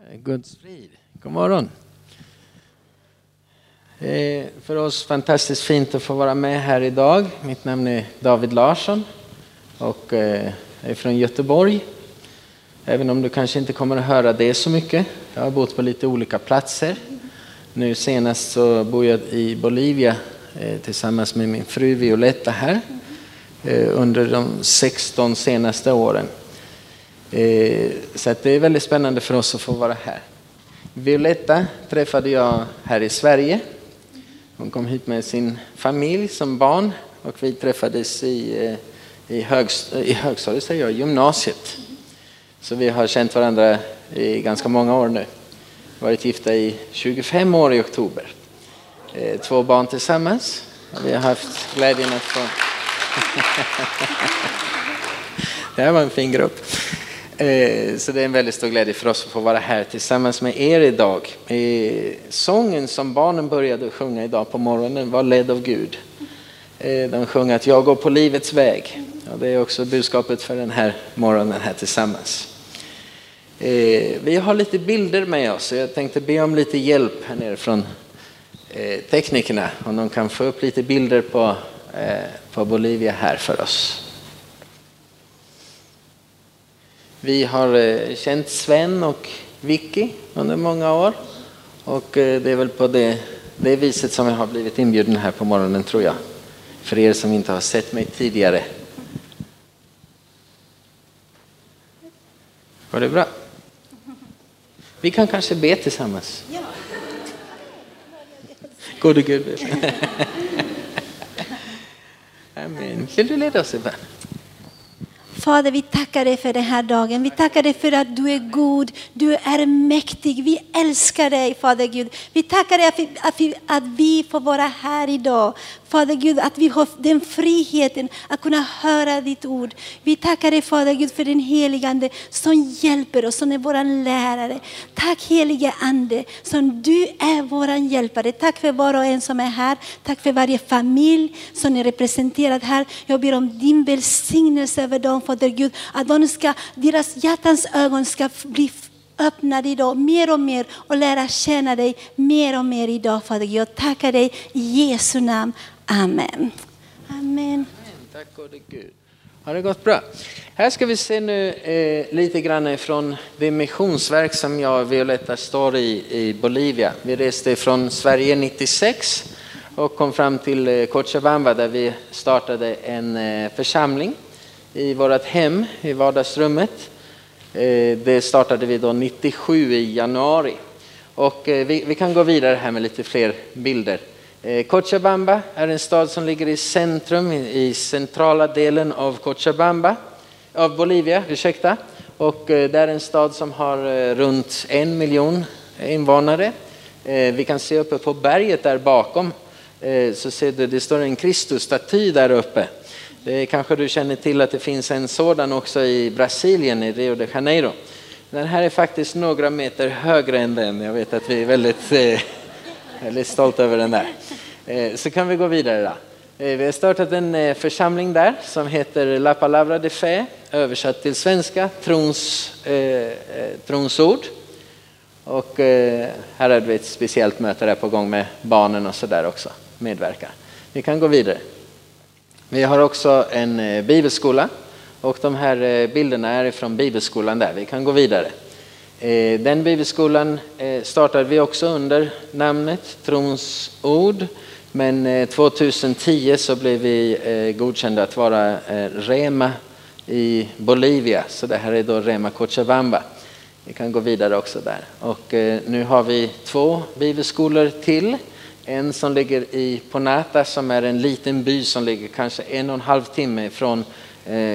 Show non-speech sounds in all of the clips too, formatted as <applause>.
Eh, Guds frid. God morgon. För oss fantastiskt fint att få vara med här idag. Mitt namn är David Larsson och eh, jag är från Göteborg. Även om du kanske inte kommer att höra det så mycket. Jag har bott på lite olika platser. Nu senast så bor jag i Bolivia eh, tillsammans med min fru Violetta här under de 16 senaste åren. Eh, så det är väldigt spännande för oss att få vara här. Violetta träffade jag här i Sverige. Hon kom hit med sin familj som barn och vi träffades i, eh, i, högst, i högstadiet, säger jag, gymnasiet. Så vi har känt varandra i ganska många år nu. Varit gifta i 25 år i oktober. Eh, två barn tillsammans. Vi har haft glädjen att få... <laughs> Det här var en fin grupp. Eh, så det är en väldigt stor glädje för oss att få vara här tillsammans med er idag. Sången som barnen började sjunga idag på morgonen var ledd av Gud. Eh, de sjöng att jag går på livets väg. Och det är också budskapet för den här morgonen här tillsammans. Eh, vi har lite bilder med oss och jag tänkte be om lite hjälp här nere från teknikerna. Om de kan få upp lite bilder på, på Bolivia här för oss. Vi har eh, känt Sven och Vicky under många år och eh, det är väl på det, det viset som jag har blivit inbjuden här på morgonen tror jag. För er som inte har sett mig tidigare. Var det bra? Vi kan kanske be tillsammans. Ja. Gode Gud. <laughs> Amen. Vill du leda oss i bön? Fader, vi tackar dig för den här dagen. Vi tackar dig för att du är god, du är mäktig. Vi älskar dig, Fader Gud. Vi tackar dig att vi, att vi får vara här idag. Fader Gud, att vi har den friheten att kunna höra ditt ord. Vi tackar dig Fader Gud för din heligande som hjälper oss, som är vår lärare. Tack helige Ande, som du är vår hjälpare. Tack för var och en som är här. Tack för varje familj som är representerad här. Jag ber om din välsignelse över dem Fader Gud, att de ska, deras hjärtans ögon ska bli öppnade idag mer och mer och lära känna dig mer och mer idag Fader Gud. Jag tackar dig i Jesu namn. Amen. Amen. Tack gode Gud. Har det gått bra? Här ska vi se nu eh, lite grann ifrån det missionsverk som jag och Violetta står i i Bolivia. Vi reste från Sverige 96 och kom fram till eh, Cochabamba där vi startade en eh, församling i vårt hem, i vardagsrummet. Eh, det startade vi då 97 i januari. Och eh, vi, vi kan gå vidare här med lite fler bilder. Eh, Cochabamba är en stad som ligger i centrum, i centrala delen av Cochabamba, av Bolivia, ursäkta. Och eh, det är en stad som har eh, runt en miljon invånare. Vi kan se uppe på berget där bakom, så ser du, det står en Kristusstaty där uppe. Det kanske du känner till att det finns en sådan också i Brasilien, i Rio de Janeiro. Den här är faktiskt några meter högre än den. Jag vet att vi är väldigt Väldigt stolta över den där. Eh, så kan vi gå vidare då. Eh, vi har startat en eh, församling där som heter La Palabra de Fe, översatt till svenska, trons, eh, tronsord. Och eh, här hade vi ett speciellt möte där på gång med barnen och sådär också, medverkar. Vi kan gå vidare. Vi har också en bibelskola och de här bilderna är från bibelskolan där. Vi kan gå vidare. Eh, den bibelskolan eh, startade vi också under namnet Trons ord. Men eh, 2010 så blev vi godkända att vara Rema i Bolivia. Så det här är då Rema Cochabamba. Vi kan gå vidare också där. Och nu har vi två bibelskolor till. En som ligger i Ponata som är en liten by som ligger kanske en och en halv timme från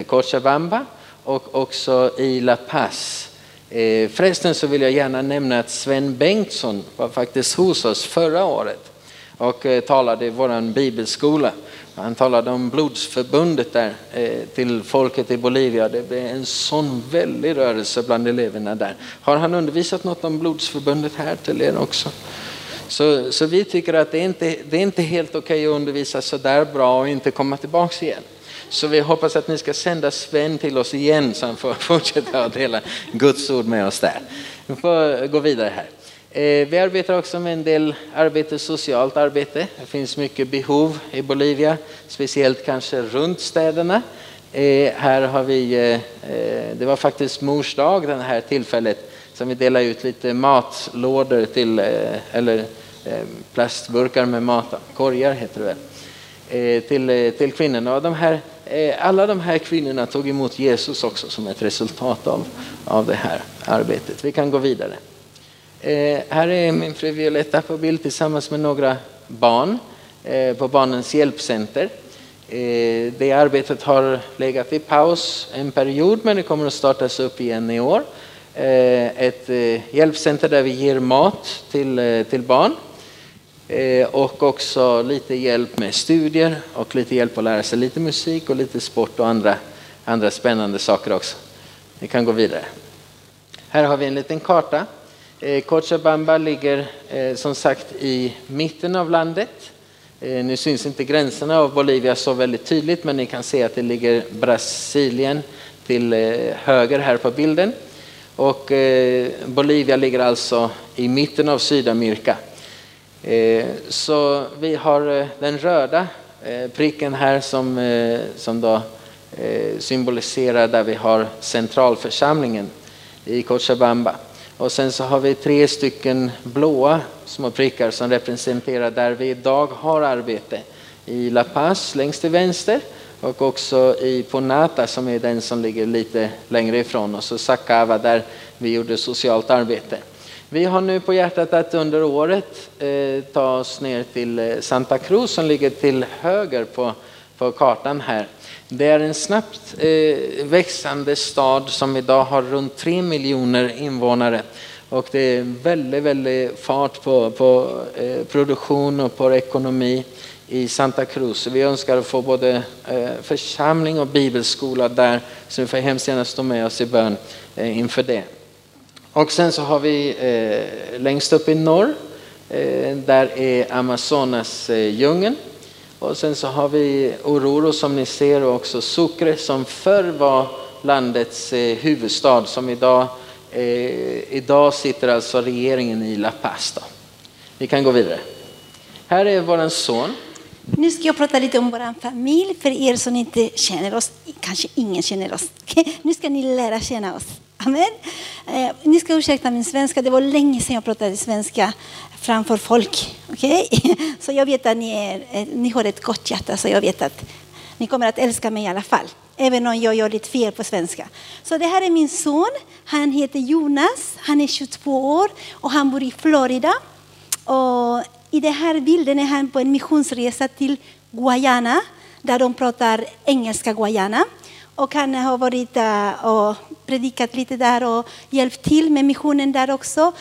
Cochabamba. Och också i La Paz Eh, förresten så vill jag gärna nämna att Sven Bengtsson var faktiskt hos oss förra året och eh, talade i vår bibelskola. Han talade om blodsförbundet där eh, till folket i Bolivia. Det blev en sån väldig rörelse bland eleverna där. Har han undervisat något om blodsförbundet här till er också? Så, så vi tycker att det är inte det är inte helt okej att undervisa så där bra och inte komma tillbaks igen. Så vi hoppas att ni ska sända Sven till oss igen så han får <laughs> fortsätta att dela Guds ord med oss där. Vi får gå vidare här. Eh, vi arbetar också med en del arbete, socialt arbete. Det finns mycket behov i Bolivia, speciellt kanske runt städerna. Eh, här har vi, eh, det var faktiskt mors dag det här tillfället som vi delade ut lite matlådor till, eller plastburkar med mat, korgar heter det väl, till, till kvinnorna. Och de här, Eh, alla de här kvinnorna tog emot Jesus också som ett resultat av, av det här arbetet. Vi kan gå vidare. Eh, här är min fru Violetta på bild tillsammans med några barn eh, på Barnens hjälpcenter. Eh, det arbetet har legat i paus en period men det kommer att startas upp igen i år. Eh, ett eh, hjälpcenter där vi ger mat till, eh, till barn Eh, och också lite hjälp med studier och lite hjälp att lära sig lite musik och lite sport och andra, andra spännande saker också. Vi kan gå vidare. Här har vi en liten karta eh, Cochabamba ligger eh, som sagt i mitten av landet. Nu syns inte gränserna av Bolivia så väldigt tydligt men ni kan se att det ligger Brasilien till höger här på bilden. Och Bolivia ligger alltså i mitten av Sydamerika. Eh, så vi har eh, den röda eh, pricken här som, som då symboliserar där vi har centralförsamlingen i Cochabamba. Och sen så har vi tre stycken blåa små prickar som representerar där vi idag har arbete. I La Paz längst till vänster och också i Ponata som är den som ligger lite längre ifrån och så Sakava där vi gjorde socialt arbete. Vi har nu på hjärtat att under året eh, ta oss ner till eh, Santa Cruz som ligger till höger på, på kartan här. Det är en snabbt eh, växande stad som idag har runt 3 miljoner invånare. Och det är väldigt, väldigt fart på, på eh, produktion och på ekonomi i Santa Cruz. Vi önskar att få både eh, församling och bibelskola där, så vi får hemskt gärna stå med oss i bön eh, inför det. Och sen så har vi eh, längst upp i norr, eh, där är Amazonas djungeln. Och sen så har vi Oruro som ni ser och också Sucre som förr var landets eh, huvudstad som idag, eh, idag sitter alltså regeringen i La Paz. Då. Vi kan gå vidare. Här är vår son. Nu ska jag prata lite om vår familj för er som inte känner oss. Kanske ingen känner oss. <laughs> Nu ska ni lära känna oss. Amen. Eh, ni ska ursäkta min svenska. Det var länge sedan jag pratade svenska framför folk. Okay? <laughs> Så jag vet att ni, är, eh, ni har ett gott hjärta, så jag vet att ni kommer att älska mig i alla fall. Även om jag gör lite fel på svenska. Så det här är min son. Han heter Jonas. Han är 22 år och han bor i Florida. Och I den här bilden är han på en missionsresa till Guayana där de pratar engelska Guayana. Och han har varit där och predikat lite där och hjälpt till med missionen där också.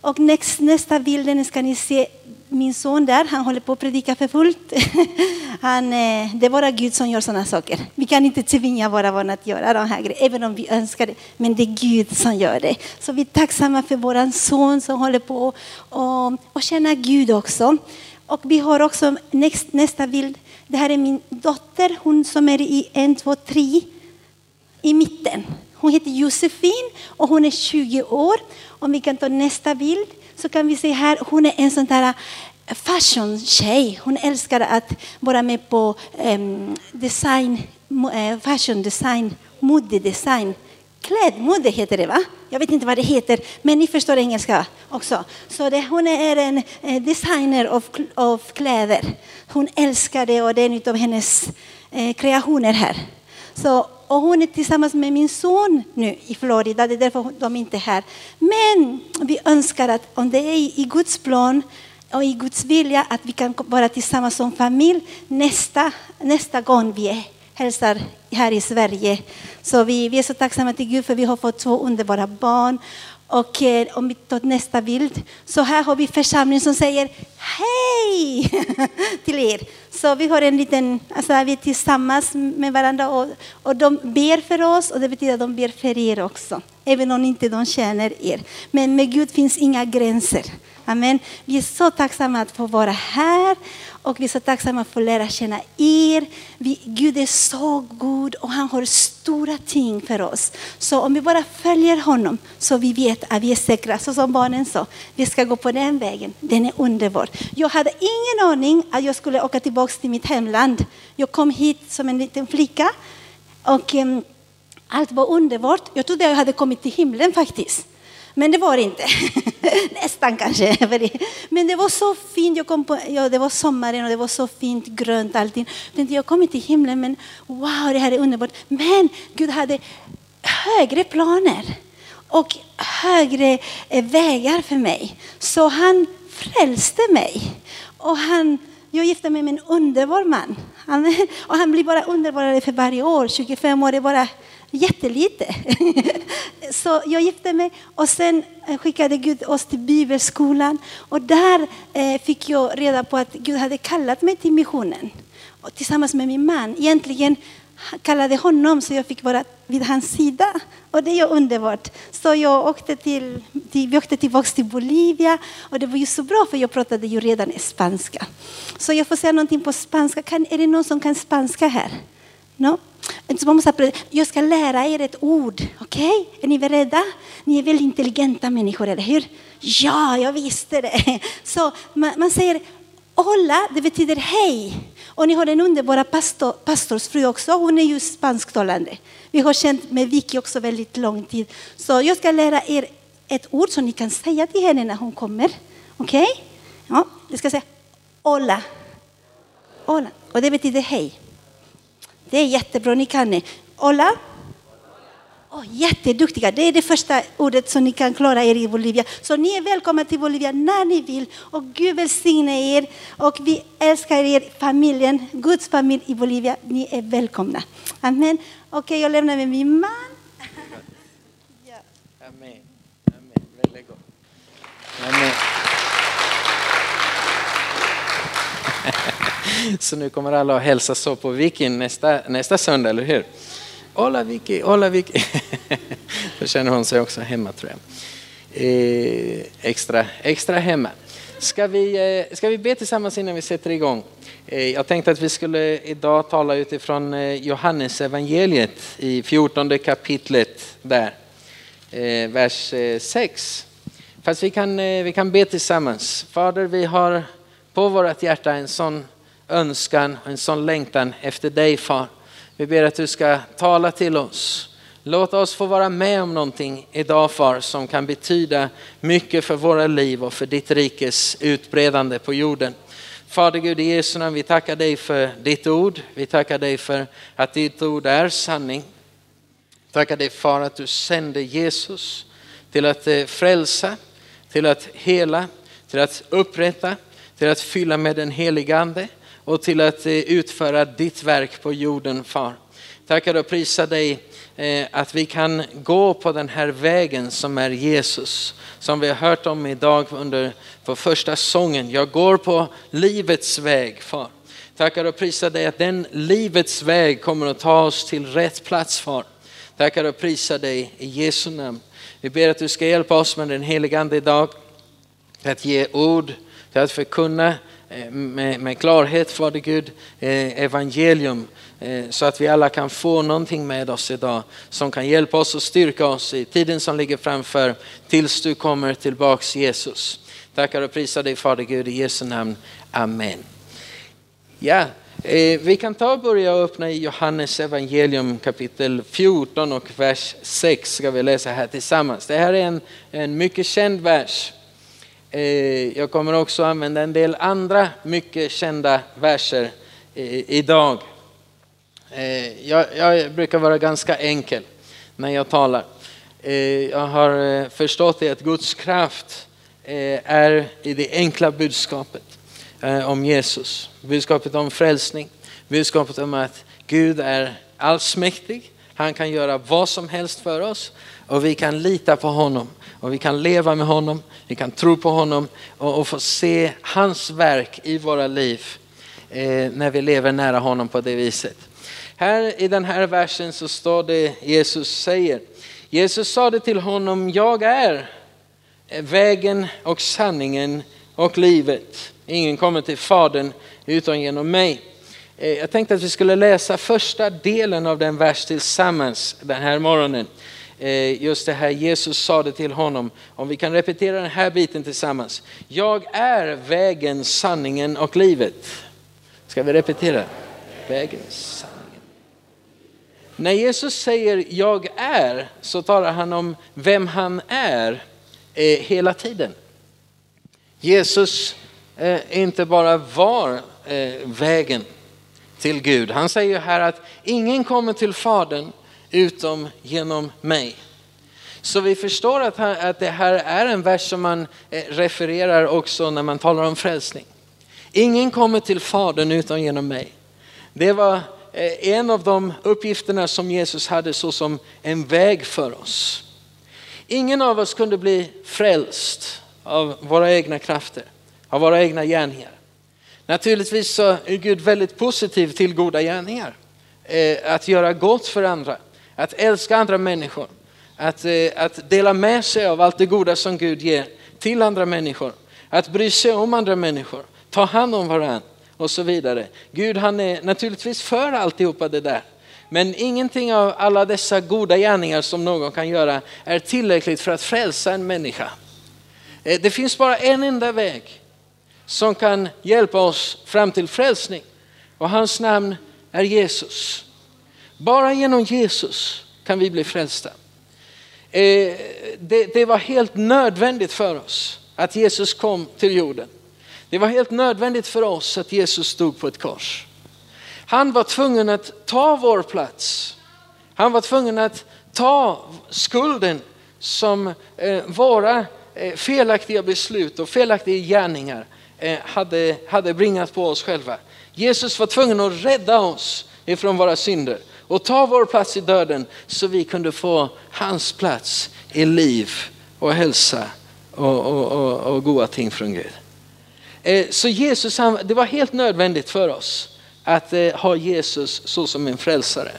Och näst nästa bilden ska ni se min son där, han håller på att predika för fullt. <laughs> Han, eh, det är bara Gud som gör sådana saker. Vi kan inte tvinga våra barn att göra de här grejerna, även om vi önskar det. Men det är Gud som gör det. Så vi är tacksamma för vår son som håller på och, och känna Gud också. Och vi har också näst nästa bild. Det här är min dotter, hon som är i en, två, tre i mitten. Hon heter Josefin och hon är 20 år. Om vi kan ta nästa bild så kan vi se här, hon är en sån där äh, fashion-tjej. Hon älskar att vara med på um, design, äh, fashion design, modedesign. Klädmode heter det va? Jag vet inte vad det heter, men ni förstår engelska också. Så det, hon är en eh, designer av, av kläder. Hon älskar det och det är en av hennes eh, kreationer här. Så och hon är tillsammans med min son nu i Florida, det är därför de inte är här. Men vi önskar att om det är i Guds plan och i Guds vilja att vi kan vara tillsammans som familj nästa, nästa gång vi är, hälsar här i Sverige. Så vi, vi är så tacksamma till Gud för vi har fått två underbara barn. Och eh, om vi tar nästa bild, så här har vi församlingen som säger hej <laughs> till er. Så vi har en liten, alltså vi är tillsammans med varandra och, och de ber för oss och det betyder att de ber för er också. Även om inte de känner er. Men med Gud finns inga gränser. Amen. Vi är så tacksamma att få vara här och vi är så tacksamma för att lära känna er. Vi, Gud är så god och han har stora ting för oss. Så om vi bara följer honom så vi vet att vi är säkra, så som barnen sa, vi ska gå på den vägen. Den är underbar. Jag hade ingen aning att jag skulle åka tillbaka till mitt hemland. Jag kom hit som en liten flicka och um, allt var underbart. Jag trodde jag hade kommit till himlen faktiskt. Men det var det inte. <laughs> Nästan kanske. <laughs> Men det var så fint. Jag kom på, ja, det var sommaren och det var så fint grönt allting. Jag tänkte jag kommer till himlen men wow det här är underbart. Men Gud hade högre planer och högre eh, vägar för mig. Så han frälste mig. Och han, jag gifte mig med en underbar man. Han, <laughs> och han blir bara underbarare för varje år. 25 år är bara jättelite. <laughs> Så jag gifte mig och sen eh, skickade Gud oss till bibelskolan och där eh, fick jag reda på att Gud hade kallat mig till missionen och tillsammans med min man. Egentligen kallade honom så jag fick vara vid hans sida. Och det är underbart. Så jag åkte till, till, vi åkte tillbaka till Bolivia och det var ju så bra för jag pratade ju redan spanska. Så jag får säga någonting på spanska. Kan, är det någon som kan spanska här? No? Jag ska lära er ett ord. Okej? Okay? Är ni beredda? Ni är väl intelligenta människor, eller hur? Ja, jag visste det. <laughs> Så man, man säger Hola, det betyder hej. Och ni har den underbara pastor, pastorsfru också. Hon är ju spansktalande. Vi har känt med Vicky också väldigt lång tid. Så jag ska lära er ett ord som ni kan säga till henne när hon kommer. Okej? Okay? Ja, jag ska säga hola. Hola. Och det betyder hej. Det är jättebra, ni kan det. Hola. Oh, jätteduktiga, det är det första ordet som ni kan klara er i Bolivia. Så ni är välkomna till Bolivia när ni vill och Gud välsigne er och vi älskar er, familjen, Guds familj i Bolivia. Ni är välkomna. Amen. Okej, okay, jag lämnar med min man. <laughs> ja. Amen. Amen. Väldigt gott. Amen. <laughs> Så nu kommer alla att hälsa så på Vicky nästa, nästa söndag, eller hur? Hola Vicky, hola Vicky. <laughs> Då känner hon sig också hemma tror jag. Eh, extra, extra hemma. Ska vi, eh, ska vi be tillsammans innan vi sätter igång? Eh, jag tänkte att vi skulle idag tala utifrån eh, Johannes evangeliet i 14 kapitlet där, eh, vers 6. Eh, Fast vi kan, eh, vi kan be tillsammans. Fader, vi har på vårt hjärta en sån önskan och en sån längtan efter dig far. Vi ber att du ska tala till oss. Låt oss få vara med om någonting idag far som kan betyda mycket för våra liv och för ditt rikes utbredande på jorden. Fader Gud i Jesu namn, vi tackar dig för ditt ord. Vi tackar dig för att ditt ord är sanning. Tackar dig far att du sände Jesus till att eh, frälsa, till att hela, till att upprätta, till att fylla med den helige Ande och till att eh, utföra ditt verk på jorden, Far. Tackar och prisar dig eh, att vi kan gå på den här vägen som är Jesus. Som vi har hört om idag under på första sången. Jag går på livets väg, Far. Tackar och prisar dig att den livets väg kommer att ta oss till rätt plats, Far. Tackar och prisar dig i Jesu namn. Vi ber att du ska hjälpa oss med den helige Ande idag. Att ge ord, till att förkunna Eh, med, med klarhet, Fader Gud, eh, evangelium eh, så att vi alla kan få någonting med oss idag som kan hjälpa oss och styrka oss i tiden som ligger framför tills du kommer tillbaks Jesus. Tackar och prisar dig Fader Gud i Jesu namn. Amen. Ja, vi kan ta och börja öppna i Johannes evangelium kapitel 14 och vers 6 ska vi läsa här tillsammans. Det här är en, en mycket känd vers. Eh, jag kommer också använda en del andra mycket kända verser eh, idag. Eh, jag, jag brukar vara ganska enkel när jag talar. Jag har förstått att Guds kraft är i det enkla budskapet om Jesus. Budskapet om frälsning, budskapet om att Gud är allsmäktig. Han kan göra vad som helst för oss och vi kan lita på honom och vi kan leva med honom, vi kan tro på honom och, och få se hans verk i våra liv eh, när vi lever nära honom på det viset. Här i den här versen så står det Jesus säger, Jesus sa det till honom, jag är vägen och sanningen och livet. Ingen kommer till Fadern utan genom mig. Eh, jag tänkte att vi skulle läsa första delen av den vers tillsammans den här morgonen. Eh, just det här Jesus sa det till honom. Om vi kan repetera den här biten tillsammans. Jag är vägen, sanningen och livet. Ska vi repetera? Vägen, sanningen. När Jesus säger jag är så talar han om vem han är eh, hela tiden. Jesus eh, inte bara var vägen till Gud. Han säger här att ingen kommer till Fadern utom genom mig. Så vi förstår att, att det här är en vers som man eh, refererar också när man talar om frälsning. Ingen kommer till Fadern utan genom mig. Det var eh, en av de uppgifterna som Jesus hade såsom en väg för oss. Ingen av oss kunde bli frälst av våra egna krafter, av våra egna gärningar. Naturligtvis så är Gud väldigt positiv till goda gärningar. Eh, att göra gott för andra, att älska andra människor, att, eh, att dela med sig av allt det goda som Gud ger till andra människor, att bry sig om andra människor, ta hand om varandra och så vidare. Gud han är naturligtvis för alltihopa det där. Men ingenting av alla dessa goda gärningar som någon kan göra är tillräckligt för att frälsa en människa. Eh, det finns bara en enda väg som kan hjälpa oss fram till frälsning och hans namn är Jesus. Bara genom Jesus kan vi bli frälsta. Eh, det, det var helt nödvändigt för oss att Jesus kom till jorden. Det var helt nödvändigt för oss att Jesus stod på ett kors. Han var tvungen att ta vår plats. Han var tvungen att ta skulden som eh, våra eh, felaktiga beslut och felaktiga gärningar hade, hade bringat på oss själva. Jesus var tvungen att rädda oss ifrån våra synder och ta vår plats i döden så vi kunde få hans plats i liv och hälsa och, och, och, och goda ting från Gud. Eh, så Jesus, det var helt nödvändigt för oss att eh, ha Jesus så som en frälsare.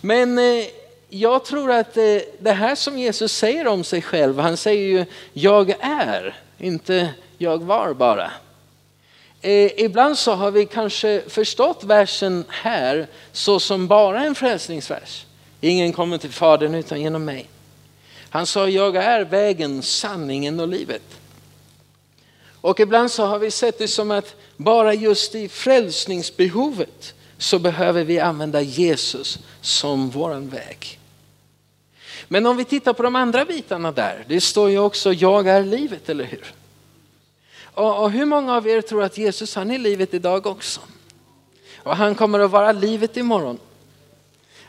Men eh, jag tror att det här som Jesus säger om sig själv, han säger ju jag är, inte jag var bara. Eh, ibland så har vi kanske förstått versen här så som bara en frälsningsvers. Ingen kommer till Fadern utan genom mig. Han sa jag är vägen, sanningen och livet. Och ibland så har vi sett det som att bara just i frälsningsbehovet så behöver vi använda Jesus som våran väg. Men om vi tittar på de andra bitarna där, det står ju också jag är livet, eller hur? Och, och hur många av er tror att Jesus han är livet idag också? Och han kommer att vara livet imorgon.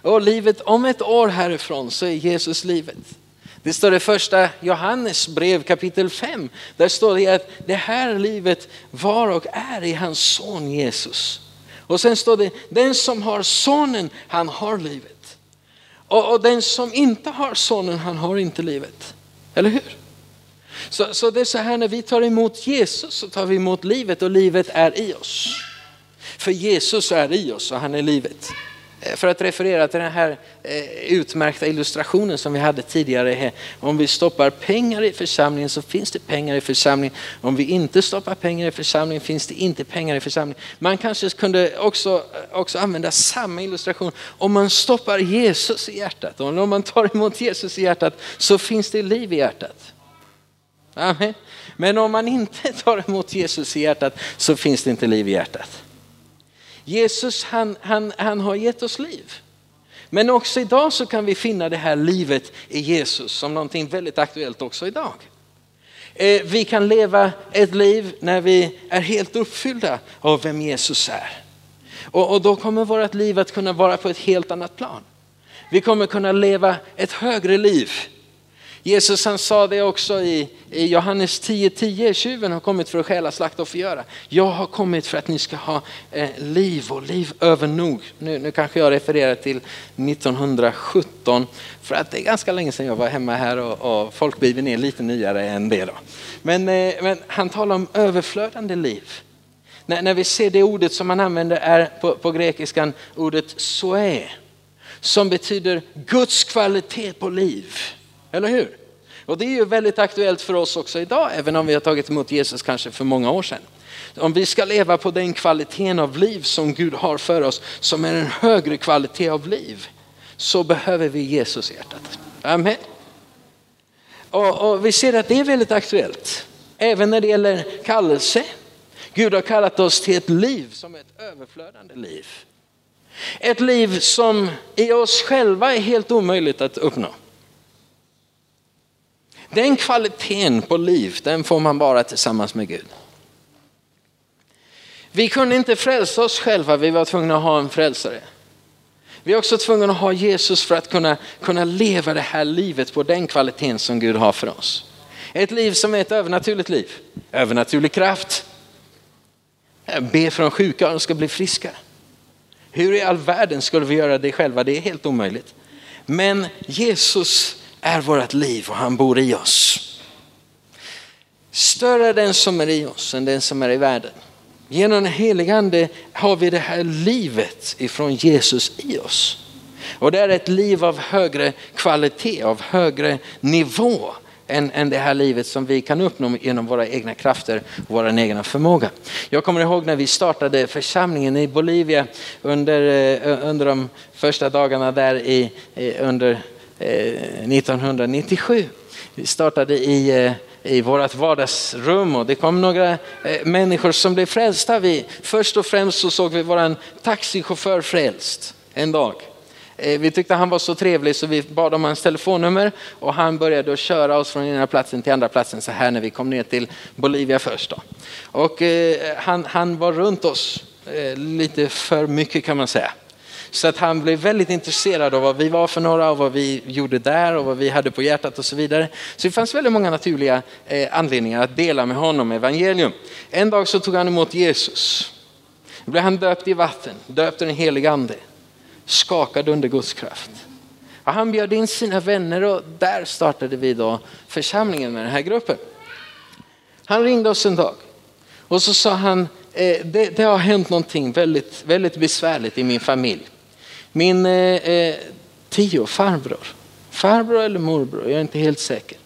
Och livet om ett år härifrån så är Jesus livet. Det står i första Johannes brev kapitel 5. Där står det att det här livet var och är i hans son Jesus. Och sen står det, den som har sonen, han har livet. Och, och den som inte har sonen, han har inte livet. Eller hur? Så, så det är så här när vi tar emot Jesus så tar vi emot livet och livet är i oss. För Jesus är i oss och han är livet. Eh, för att referera till den här eh, utmärkta illustrationen som vi hade tidigare. Om vi stoppar pengar i församlingen så finns det pengar i församlingen. Om vi inte stoppar pengar i församlingen finns det inte pengar i församlingen. Man kanske kunde också, eh, också använda samma illustration. Om man stoppar Jesus i hjärtat, och om man tar emot Jesus i hjärtat så finns det liv i hjärtat. Amen. Men om man inte <laughs> tar emot Jesus i hjärtat så finns det inte liv i hjärtat. Jesus han, han, han har gett oss liv. Men också idag så kan vi finna det här livet i Jesus som någonting väldigt aktuellt också idag. Eh, vi kan leva ett liv när vi är helt uppfyllda av vem Jesus är. Och, och då kommer vårt liv att kunna vara på ett helt annat plan. Vi kommer kunna leva ett högre liv. Jesus han sa det också i, i Johannes 10.10, 10, tjuven har kommit för att stjäla, slakta och förgöra. Jag har kommit för att ni ska ha eh, liv och liv övernog. Nu, nu kanske jag refererar till 1917 för att det är ganska länge sedan jag var hemma här och, och folkbibeln är lite nyare än det. Då. Men, eh, men han talar om överflödande liv. När, när vi ser det ordet som han använder är på, på grekiskan ordet soe som betyder Guds kvalitet på liv. Eller hur? Och det är ju väldigt aktuellt för oss också idag, även om vi har tagit emot Jesus kanske för många år sedan. Om vi ska leva på den kvaliteten av liv som Gud har för oss, som är en högre kvalitet av liv, så behöver vi Jesus i hjärtat. Amen. Och, och vi ser att det är väldigt aktuellt, även när det gäller kallelse. Gud har kallat oss till ett liv som är ett överflödande liv. Ett liv som i oss själva är helt omöjligt att uppnå. Den kvaliteten på liv, den får man bara tillsammans med Gud. Vi kunde inte frälsa oss själva, vi var tvungna att ha en frälsare. Vi är också tvungna att ha Jesus för att kunna, kunna leva det här livet på den kvaliteten som Gud har för oss. Ett liv som är ett övernaturligt liv, övernaturlig kraft. Be för de sjuka och de ska bli friska. Hur i all världen skulle vi göra det själva? Det är helt omöjligt. Men Jesus är vårt liv och han bor i oss. Större är den som är i oss än den som är i världen. Genom den helige ande har vi det här livet ifrån Jesus i oss. Och det är ett liv av högre kvalitet, av högre nivå än, än det här livet som vi kan uppnå genom våra egna krafter och vår egna förmåga. Jag kommer ihåg när vi startade församlingen i Bolivia under, eh, under de första dagarna där i, under Eh, 1997. Vi startade i, eh, i vårt vardagsrum och det kom några eh, människor som blev frälsta. Vi, först och främst så såg vi vår taxichaufför frälst en dag. Vi tyckte han var så trevlig så vi bad om hans telefonnummer och han började att köra oss från ena platsen till andra platsen så här när vi kom ner till Bolivia först. Då. Och eh, han, han var runt oss eh, lite för mycket kan man säga. Så att han blev väldigt intresserad av vad vi var för några och vad vi gjorde där och vad vi hade på hjärtat och så vidare. Så det fanns väldigt många naturliga eh, anledningar att dela med honom evangelium. En dag så tog han emot Jesus. Då blev han döpt i vatten, döpt i den helige ande skakad under Guds kraft. Och han bjöd in sina vänner och där startade vi då församlingen med den här gruppen. Han ringde oss en dag och så sa han, eh, det, det, har hänt någonting väldigt, väldigt besvärligt i min familj. Min eh, eh, tio farbror, farbror eller morbror, jag är inte helt säker,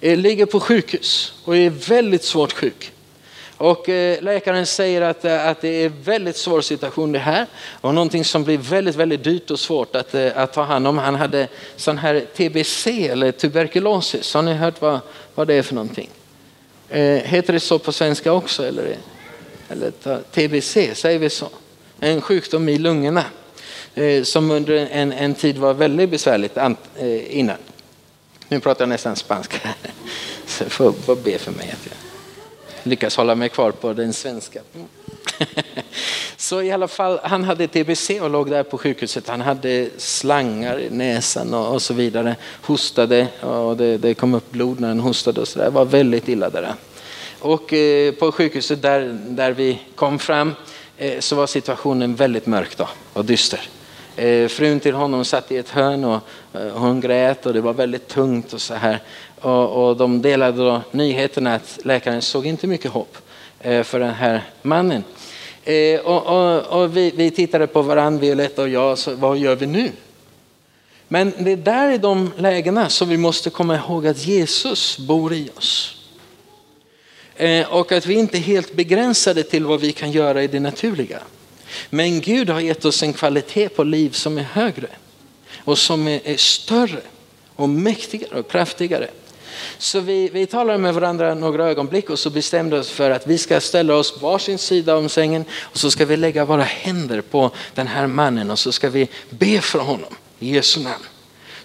eh, ligger på sjukhus och är väldigt svårt sjuk. Och eh, läkaren säger att, eh, att det är en väldigt svår situation det här och någonting som blir väldigt, väldigt dyrt och svårt att, eh, att ta hand om. Han hade sån här TBC eller tuberkulosis. Har ni hört vad, vad det är för någonting? Eh, heter det så på svenska också? Eller, eller TBC, säger vi så? En sjukdom i lungorna Eh, som under en, en tid var väldigt besvärligt an, eh, innan. Nu pratar jag nästan spanska. <laughs> Så får, får be för mig. Att jag lyckas hålla mig kvar på den svenska. <laughs> Så i alla fall, han hade TBC och låg där på sjukhuset. Han hade slangar i näsan och, och så vidare. Hostade och det, det, kom upp blod när han hostade och så där. var väldigt illa där. Och eh, på sjukhuset där, där vi kom fram eh, så var situationen väldigt mörk då, och dyster. Eh, frun till honom satt i ett hörn och eh, hon grät och det var väldigt tungt och så här. Och, och de delade då nyheterna att läkaren såg inte mycket hopp eh, för den här mannen. Eh, och, och, och vi, vi, tittade på varandra, Violetta och jag, så vad gör vi nu? Men det är där i de lägena som vi måste komma ihåg att Jesus bor i oss. Eh, och att vi inte är helt begränsade till vad vi kan göra i det naturliga. Men Gud har gett oss en kvalitet på liv som är högre och som är, större och mäktigare och kraftigare. Så vi, vi talade med varandra några ögonblick och så bestämde oss för att vi ska ställa oss varsin sida om sängen och så ska vi lägga våra händer på den här mannen och så ska vi be för honom i Jesu namn.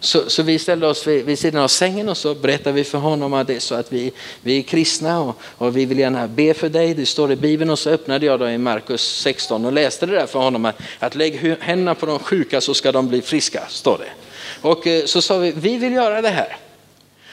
Så, så, vi ställde oss vid, vid sidan av sängen och så berättade vi för honom att det är så att vi, vi är kristna och, och vi vill gärna be för dig. Det står i Bibeln och så öppnade jag då i Markus 16 och läste det där för honom att, att lägg händerna på de sjuka så ska de bli friska, står det. Och eh, så sa vi, vi vill göra det här.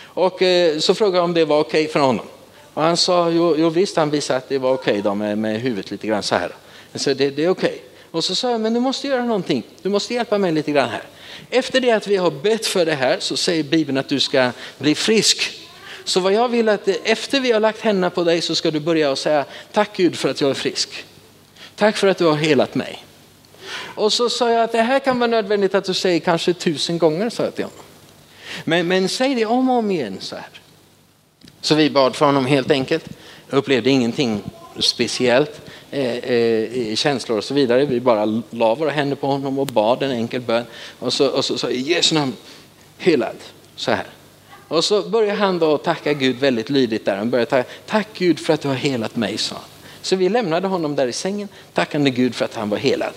Och eh, så frågade jag om det var okej för honom. Och han sa, jo, jo visst, han visade att det var okej då med, med huvudet lite grann så här. Så det, det är okej. Och så sa jag, men du måste göra någonting. Du måste hjälpa mig lite grann här. Efter det att vi har bett för det här så säger Bibeln att du ska bli frisk. Så vad jag vill att efter vi har lagt händerna på dig så ska du börja och säga tack Gud för att jag är frisk. Tack för att du har helat mig. Och så sa jag att det här kan vara nödvändigt att du säger kanske tusen gånger, sa jag till honom. Men, men säg det om och om igen så här. Så vi bad för honom helt enkelt. Jag upplevde ingenting speciellt, eh, eh, känslor och så vidare. Vi bara la våra händer på honom och bad en enkel bön. Och så, och så så i Jesu namn, helad. Så här. Och så började han då tacka Gud väldigt lydigt där. Han började tacka, tack Gud för att du har helat mig, sa han. Så vi lämnade honom där i sängen, tackande Gud för att han var helad.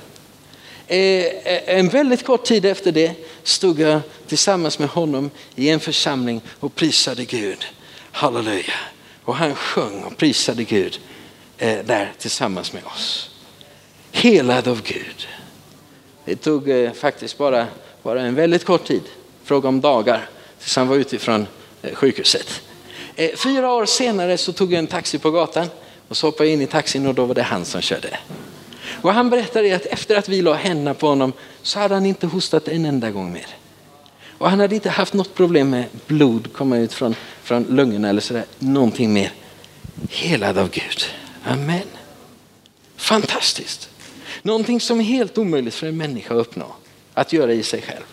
Eh, eh, en väldigt kort tid efter det stod jag tillsammans med honom i en församling och prisade Gud. Halleluja. Och han sjöng och prisade Gud eh, där tillsammans med oss. Helad av Gud. Det tog eh, faktiskt bara, bara en väldigt kort tid, fråga om dagar, tills han var utifrån eh, sjukhuset. Eh, fyra år senare så tog jag en taxi på gatan och så hoppade jag in i taxin och då var det han som körde. Och han berättade att efter att vi la händerna på honom så hade han inte hostat en enda gång mer. Och han hade inte haft något problem med blod komma ut från, från lungorna eller sådär, någonting mer. Helad av Gud. Amen. Fantastiskt. Någonting som är helt omöjligt för en människa att uppnå, att göra i sig själv.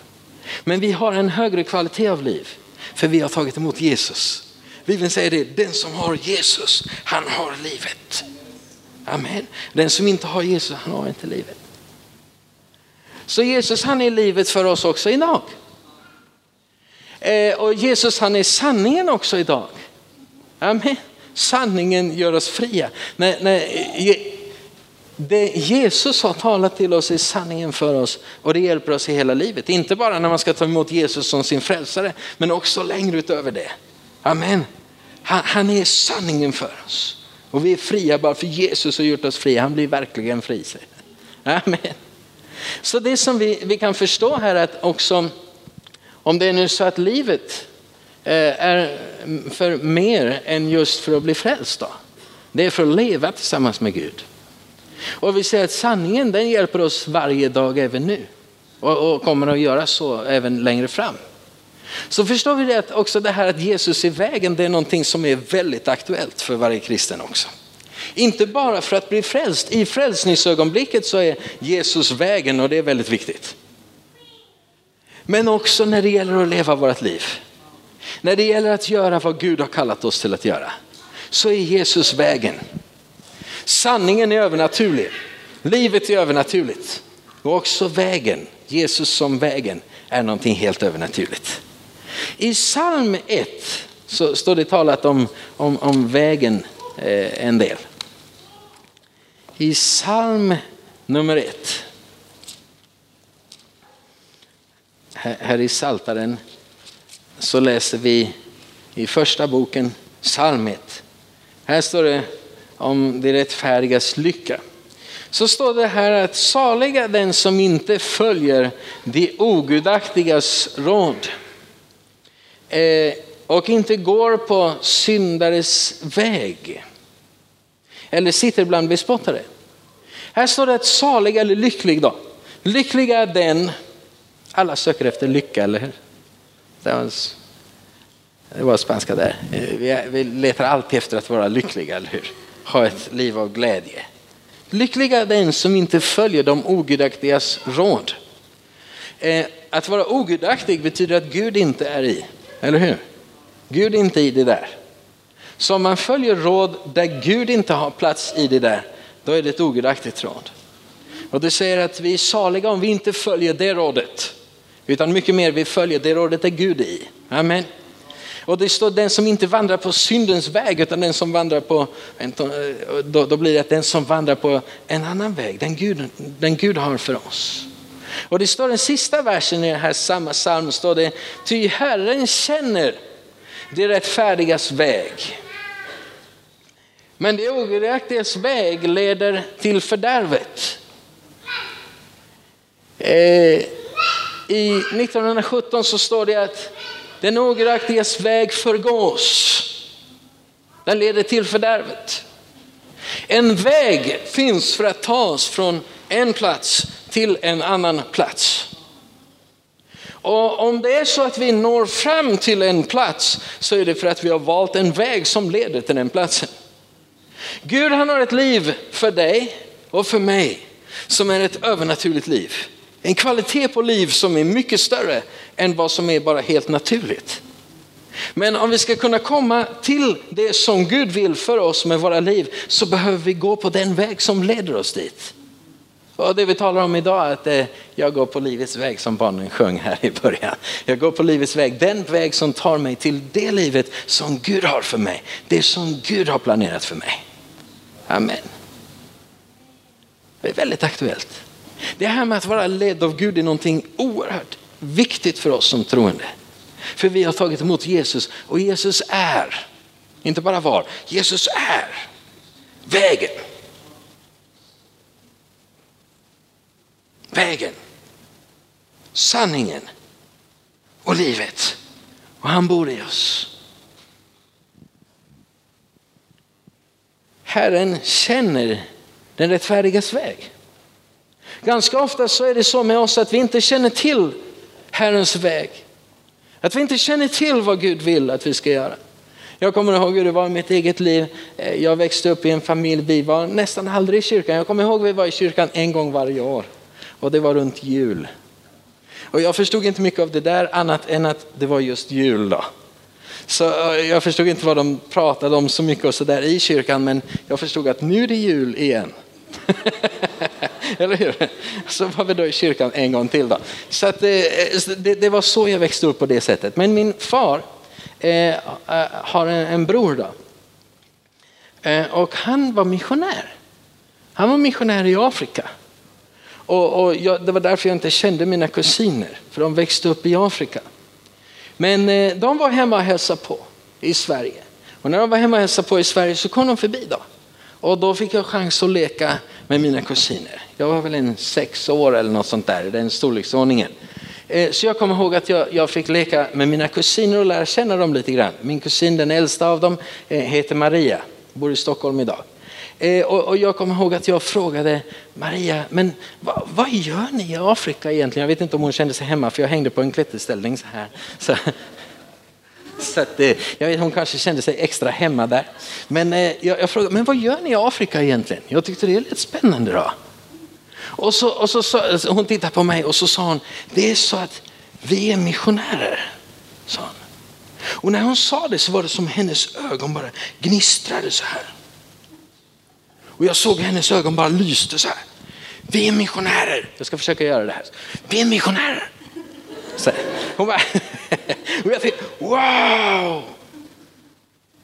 Men vi har en högre kvalitet av liv, för vi har tagit emot Jesus. Bibeln säger det, den som har Jesus, han har livet. Amen. Den som inte har Jesus, han har inte livet. Så Jesus han är livet för oss också idag. Eh, och Jesus han är sanningen också idag. Amen. Sanningen gör oss fria. När, när, det Jesus har talat till oss är sanningen för oss och det hjälper oss i hela livet. Inte bara när man ska ta emot Jesus som sin frälsare men också längre utöver det. Amen. Han, han är sanningen för oss. Och vi är fria bara för Jesus har gjort oss fria. Han blir verkligen fri. Amen. Så det som vi, vi kan förstå här är att också om det är nu så att livet Eh, är mm, för mer än just för att bli frälst. Då. Det är för att leva tillsammans med Gud. Och vi ser att sanningen den hjälper oss varje dag även nu. Och, och kommer att göra så även längre fram. Så förstår vi det att också det här att Jesus är vägen, det är någonting som är väldigt aktuellt för varje kristen också. Inte bara för att bli frälst, i frälsningsögonblicket så är Jesus vägen och det är väldigt viktigt. Men också när det gäller att leva vårt liv. När det gäller att göra vad Gud har kallat oss till att göra. Så är Jesus vägen. Sanningen är övernaturlig. Livet är övernaturligt. Och också vägen, Jesus som vägen, är någonting helt övernaturligt. I psalm 1 så står det talat om, om, om vägen eh, en del. I psalm nummer 1. Här, här i Saltaren så läser vi i första boken psalm 1. Här står det om det rättfärdigas lycka. Så står det här att saliga den som inte följer de ogudaktigas råd eh, och inte går på syndares väg. Eller sitter bland bespottare. Här står det att salig eller lycklig då. Lycklig är den, alla söker efter lycka, eller hur? Det var, det var spanska där. Vi, vi letar alltid efter att vara lyckliga, eller hur? Ha ett liv av glädje. Lycklig är den som inte följer de ogudaktigas råd. Eh, att vara ogudaktig betyder att Gud inte är i. Eller hur? Gud är inte i det där. Så om man följer råd där Gud inte har plats i det där, då är det ett ogudaktigt råd. Och det säger att vi är saliga om vi inte följer det rådet. Utan mycket mer vi följer det rådet är Gud i. Amen. Och det står den som inte vandrar på syndens väg utan den som vandrar på, då, då blir det den som vandrar på en annan väg, den Gud, den Gud har för oss. Och det står den sista versen i den här samma psalm, står det, ty Herren känner det rättfärdigas väg. Men det ogudaktigas väg leder till fördärvet. Eh, i 1917 så står det att Den ogudaktigas väg förgås. Den leder till fördärvet. En väg finns för att ta oss från en plats till en annan plats. Och om det är så att vi når fram till en plats så är det för att vi har valt en väg som leder till den platsen. Gud han har ett liv för dig och för mig som är ett övernaturligt liv. En kvalitet på liv som är mycket större än vad som är bara helt naturligt. Men om vi ska kunna komma till det som Gud vill för oss med våra liv så behöver vi gå på den väg som leder oss dit. Och det vi talar om idag är att eh, jag går på livets väg som barnen sjöng här i början. Jag går på livets väg, den väg som tar mig till det livet som Gud har för mig. Det som Gud har planerat för mig. Amen. Det är väldigt aktuellt. Det här med att vara ledd av Gud är någonting oerhört viktigt för oss som troende. För vi har tagit emot Jesus och Jesus är, inte bara var, Jesus är vägen. Vägen, sanningen och livet. Och han bor i oss. Herren känner den rättfärdigas väg. Ganska ofta så är det så med oss att vi inte känner till Herrens väg. Att vi inte känner till vad Gud vill att vi ska göra. Jag kommer ihåg hur det var i mitt eget liv. Eh, jag växte upp i en familj, vi var nästan aldrig i kyrkan. Jag kommer ihåg att vi var i kyrkan en gång varje år och det var runt jul. Och jag förstod inte mycket av det där annat än att det var just jul då. Så eh, jag förstod inte vad de pratade om så mycket och så där i kyrkan men jag förstod att nu är det jul igen. <laughs> Eller hur? Så var vi då i kyrkan en gång till. Då. Så att, eh, det, det, var så jag växte upp på det sättet. Men min far eh, eh, har en, en, bror då. Eh, och han var missionär. Han var missionär i Afrika. Och, och jag, det var därför jag inte kände mina kusiner, för de växte upp i Afrika. Men eh, de var hemma och hälsade på i Sverige. Och när de var hemma och hälsade på i Sverige så kom de förbi då. Och då fick jag chans att leka med mina kusiner. Jag var väl en sex år eller något sånt där, den storleksordningen. Eh, så jag kommer ihåg att jag, jag, fick leka med mina kusiner och lära känna dem lite grann. Min kusin, den äldsta av dem, eh, heter Maria, bor i Stockholm idag. Eh, och, och jag kommer ihåg att jag frågade Maria, men vad, vad, gör ni i Afrika egentligen? Jag vet inte om hon kände sig hemma för jag hängde på en klätterställning så här. Så, så att, eh, jag vet, hon kanske kände sig extra hemma där. Men eh, jag, jag frågade, men vad gör ni i Afrika egentligen? Jag tyckte det lät spännande då. Och så, och så, så, hon tittade på mig och så sa hon, det är så att vi är missionärer. Sa hon. Och när hon sa det så var det som hennes ögon bara gnistrade så här. Och jag såg hennes ögon bara lyste så här. Vi är missionärer. Jag ska försöka göra det här. Vi är missionärer. Så hon bara, <laughs> och jag tänkte, wow!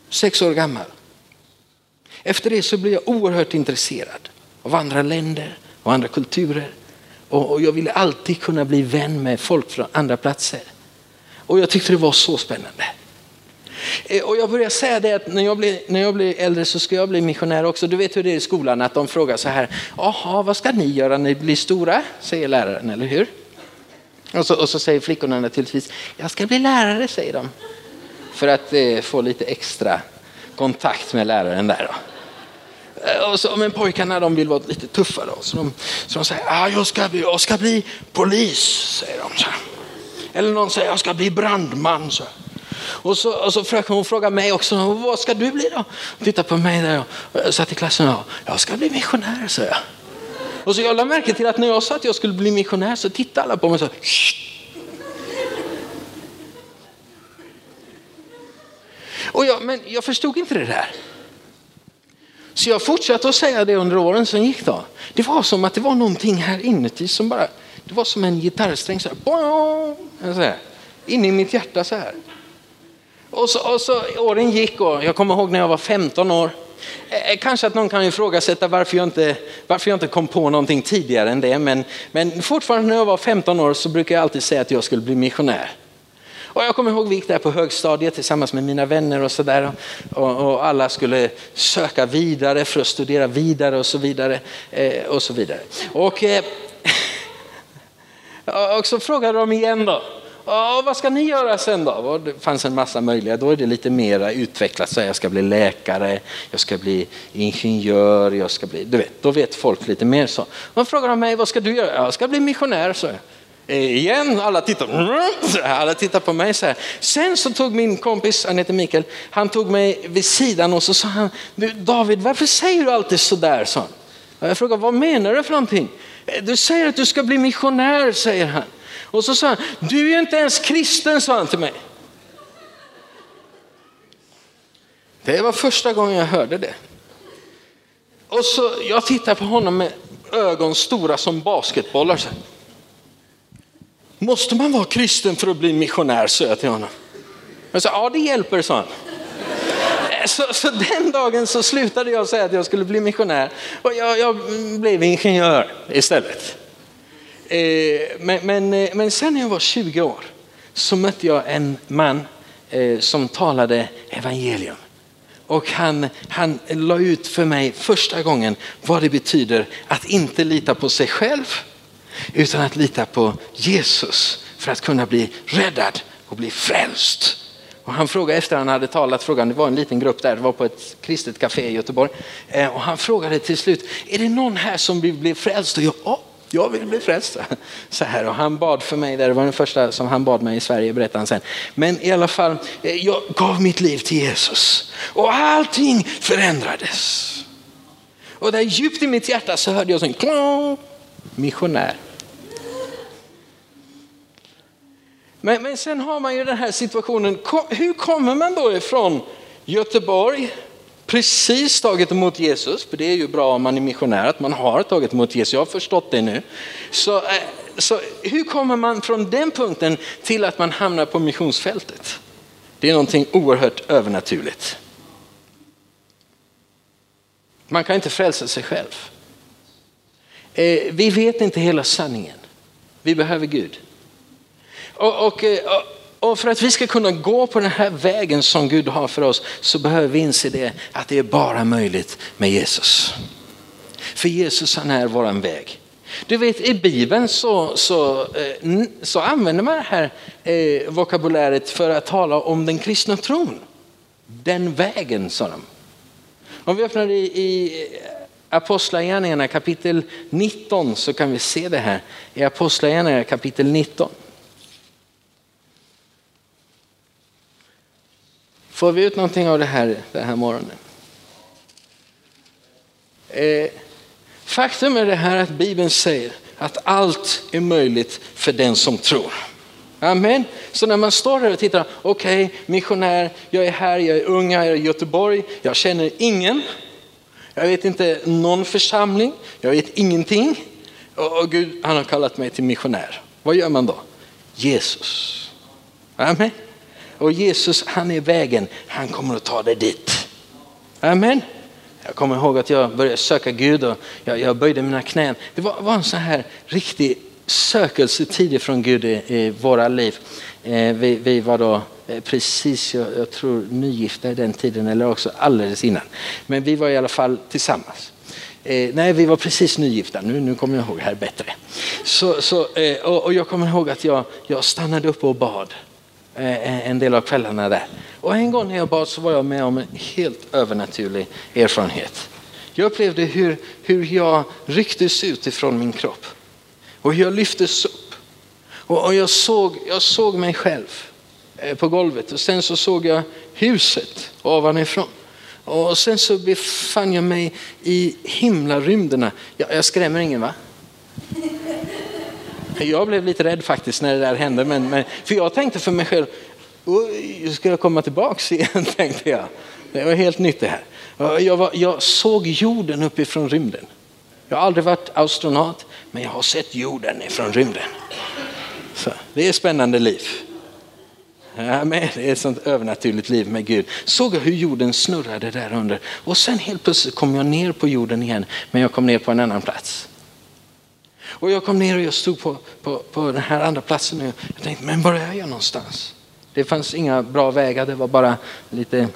Sex år gammal. Efter det så blev jag oerhört intresserad av andra länder och andra kulturer. Och jag ville alltid kunna bli vän med folk från andra platser. Och jag tyckte det var så spännande. Eh, och jag började säga det att när jag, blir, när jag blir äldre så ska jag bli missionär också. Du vet hur det är i skolan att de frågar så här, jaha vad ska ni göra när ni blir stora? Säger läraren, eller hur? Och så, och så säger flickorna naturligtvis, jag ska bli lärare säger de. För att eh, få lite extra kontakt med läraren där. Då. Eh, och så, men pojkarna de vill vara lite tuffare. Då. Så, de, så de säger, ah, jag, ska bli, jag ska bli polis. säger de. Så. Eller någon säger, jag ska bli brandman. Så. Och så, och så fröken hon frågar mig också, vad ska du bli då? Titta på mig där jag eh, satt i klassen och jag ska bli missionär, sa jag. Och så jag lade märke till att när jag sa att jag skulle bli missionär så tittade alla på mig och sa Och jag, men jag förstod inte det där. Så jag fortsatte att säga det under åren som gick då. Det var som att det var någonting här inuti som bara, det var som en gitarrsträng så här, så alltså, här in i mitt hjärta så här. Och så, och så åren gick och jag kommer ihåg när jag var 15 år. Eh, kanske att någon kan ifrågasätta varför jag, inte, varför jag inte kom på någonting tidigare än det. Men, men fortfarande när jag var 15 år så brukar jag alltid säga att jag skulle bli missionär. Och jag kommer ihåg vi gick där på högstadiet tillsammans med mina vänner och sådär. Och, och, alla skulle söka vidare för att studera vidare och så vidare. Eh, och så vidare. Och, eh, <laughs> och så frågade de igen då. Ja, vad ska ni göra sen då? Och det fanns en massa möjliga. Då är det lite mer utvecklat. Så jag ska bli läkare, jag ska bli ingenjör, jag ska bli... Du vet, då vet folk lite mer så. Man frågar mig, vad ska du göra? Jag ska bli missionär, så eh, Igen, alla tittar, mm, alla tittar på mig så här. Sen så tog min kompis, han heter Mikael, han tog mig vid sidan och så sa han, David varför säger du alltid sådär? Så jag frågade, vad menar du för någonting? Eh, du säger att du ska bli missionär, säger han. Och så sa han, du är ju inte ens kristen, sa han till mig. Det var första gången jag hörde det. Och så jag tittar på honom med ögon stora som basketbollar. Måste man vara kristen för att bli missionär, sa jag till honom. Jag sa, ja det hjälper, sa han. Eh, så, så, den dagen så slutade jag säga att jag skulle bli missionär och jag, jag blev ingenjör istället. Eh, men, men, eh, men sen när jag var 20 år så mötte jag en man eh, som talade evangelium. Och han, han la ut för mig första gången vad det betyder att inte lita på sig själv utan att lita på Jesus för att kunna bli räddad och bli frälst. Och han frågade efter han hade talat, frågan, det var en liten grupp där, det var på ett kristet café i Göteborg. Och han frågade till slut, är det någon här som vill bli frälst? Och jag, ja, jag vill bli frälst. Så här, och han bad för mig, det var den första som han bad mig i Sverige, berättade han sen. Men i alla fall, eh, jag gav mitt liv till Jesus och allting förändrades. Och där djupt i mitt hjärta så hörde jag en klang, missionär. Men, men sen har man ju den här situationen, hur kommer man då ifrån Göteborg precis tagit emot Jesus, för det är ju bra om man är missionär att man har tagit emot Jesus, jag har förstått det nu. Så, eh, så hur kommer man från den punkten till att man hamnar på missionsfältet? Det är någonting oerhört övernaturligt. Man kan inte frälsa sig själv. Eh, vi vet inte hela sanningen. Vi behöver Gud. Och, och, eh, och för att vi ska kunna gå på den här vägen som Gud har för oss så behöver vi inse det att det är bara möjligt med Jesus. För Jesus han är våran väg. Du vet i Bibeln så, så, eh, så använder man det här eh, vokabuläret för att tala om den kristna tron. Den vägen sa de. Om vi öppnar i, i eh, Apostlagärningarna kapitel 19 så kan vi se det här. I Apostlagärningarna kapitel 19. Får vi ut någonting av det här den här morgonen? Eh, faktum är det här att Bibeln säger att allt är möjligt för den som tror. Amen. Så när man står där och tittar, okej, okay, missionär, jag är här, jag är ung, jag är i Göteborg, jag känner ingen. Jag vet inte någon församling, jag vet ingenting. Och Gud, han har kallat mig till missionär. Vad gör man då? Jesus. Amen. Och Jesus han är vägen, han kommer att ta dig dit. Amen. Jag kommer ihåg att jag började söka Gud och jag, jag böjde mina knän. Det var, var en sån här riktig sökelsetid från Gud i, i våra liv. Eh, vi, vi, var då eh, precis, jag, jag, tror nygifta i den tiden eller också alldeles innan. Men vi var i alla fall tillsammans. Eh, nej, vi var precis nygifta, nu, nu kommer jag ihåg här bättre. Så, så, eh, och, och, jag kommer ihåg att jag, jag stannade upp och bad. Eh, en del av kvällarna där. Och en gång när jag bad så var jag med om en helt övernaturlig erfarenhet. Jag upplevde hur, hur jag rycktes ut ifrån min kropp och hur jag lyftes upp. Och, och jag, såg, jag såg mig själv eh, på golvet och sen så såg jag huset ovanifrån. Och sen så befann jag mig i himlarymderna. Jag, jag skrämmer ingen va? Jag blev lite rädd faktiskt när det där hände. Men, men för jag tänkte för mig själv, ska jag komma tillbaks <laughs> igen? tänkte jag. Det var helt nytt det här. Jag, var, jag såg jorden uppifrån rymden. Jag har aldrig varit astronaut, men jag har sett jorden ifrån rymden. Så, det är spännande liv. Ja, men det är ett sånt övernaturligt liv med Gud. Såg jag hur jorden snurrade där under och sen helt plötsligt kom jag ner på jorden igen, men jag kom ner på en annan plats. Och jag kom ner och jag stod på, på, på den här andra platsen och jag tänkte, men var är jag någonstans? Det fanns inga bra vägar, det var bara lite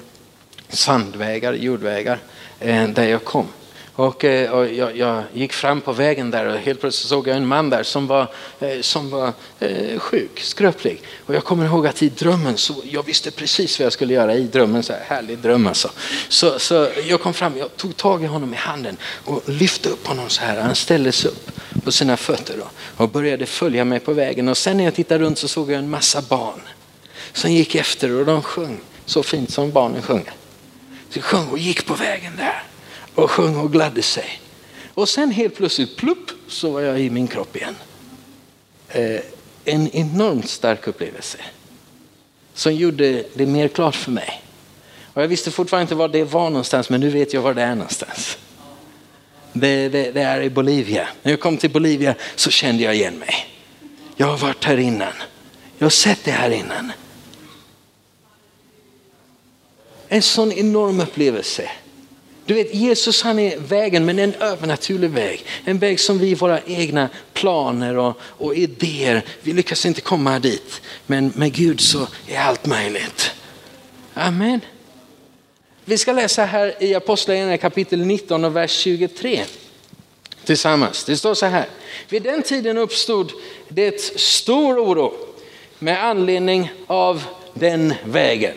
sandvägar, jordvägar eh, där jag kom. Och, eh, och jag, jag, gick fram på vägen där och helt plötsligt såg jag en man där som var, eh, som var eh, sjuk, skröplig. Och jag kommer ihåg att i drömmen så jag visste precis vad jag skulle göra i drömmen. Så här, härlig dröm alltså. Så, så jag kom fram, jag tog tag i honom i handen och lyfte upp honom så här. Han ställde sig upp på sina fötter och, och började följa mig på vägen. Och sen när jag tittade runt så såg jag en massa barn som gick efter och de sjöng så fint som barnen sjunger. Så sjöng och gick på vägen där och sjöng och gladde sig. Och sen helt plötsligt, plupp, så var jag i min kropp igen. Eh, en enormt stark upplevelse som gjorde det mer klart för mig. Och jag visste fortfarande inte var det var någonstans, men nu vet jag var det är någonstans. Det, det, det är i Bolivia. När jag kom till Bolivia så kände jag igen mig. Jag har varit här innan. Jag har sett det här innan. En sån enorm upplevelse. Du vet, Jesus han är vägen, men en övernaturlig väg. En väg som vi, i våra egna planer och, och idéer, vi lyckas inte komma dit. Men med Gud så är allt möjligt. Amen. Vi ska läsa här i Apostlagärningarna kapitel 19 och vers 23 tillsammans. Det står så här. Vid den tiden uppstod det stor oro med anledning av den vägen.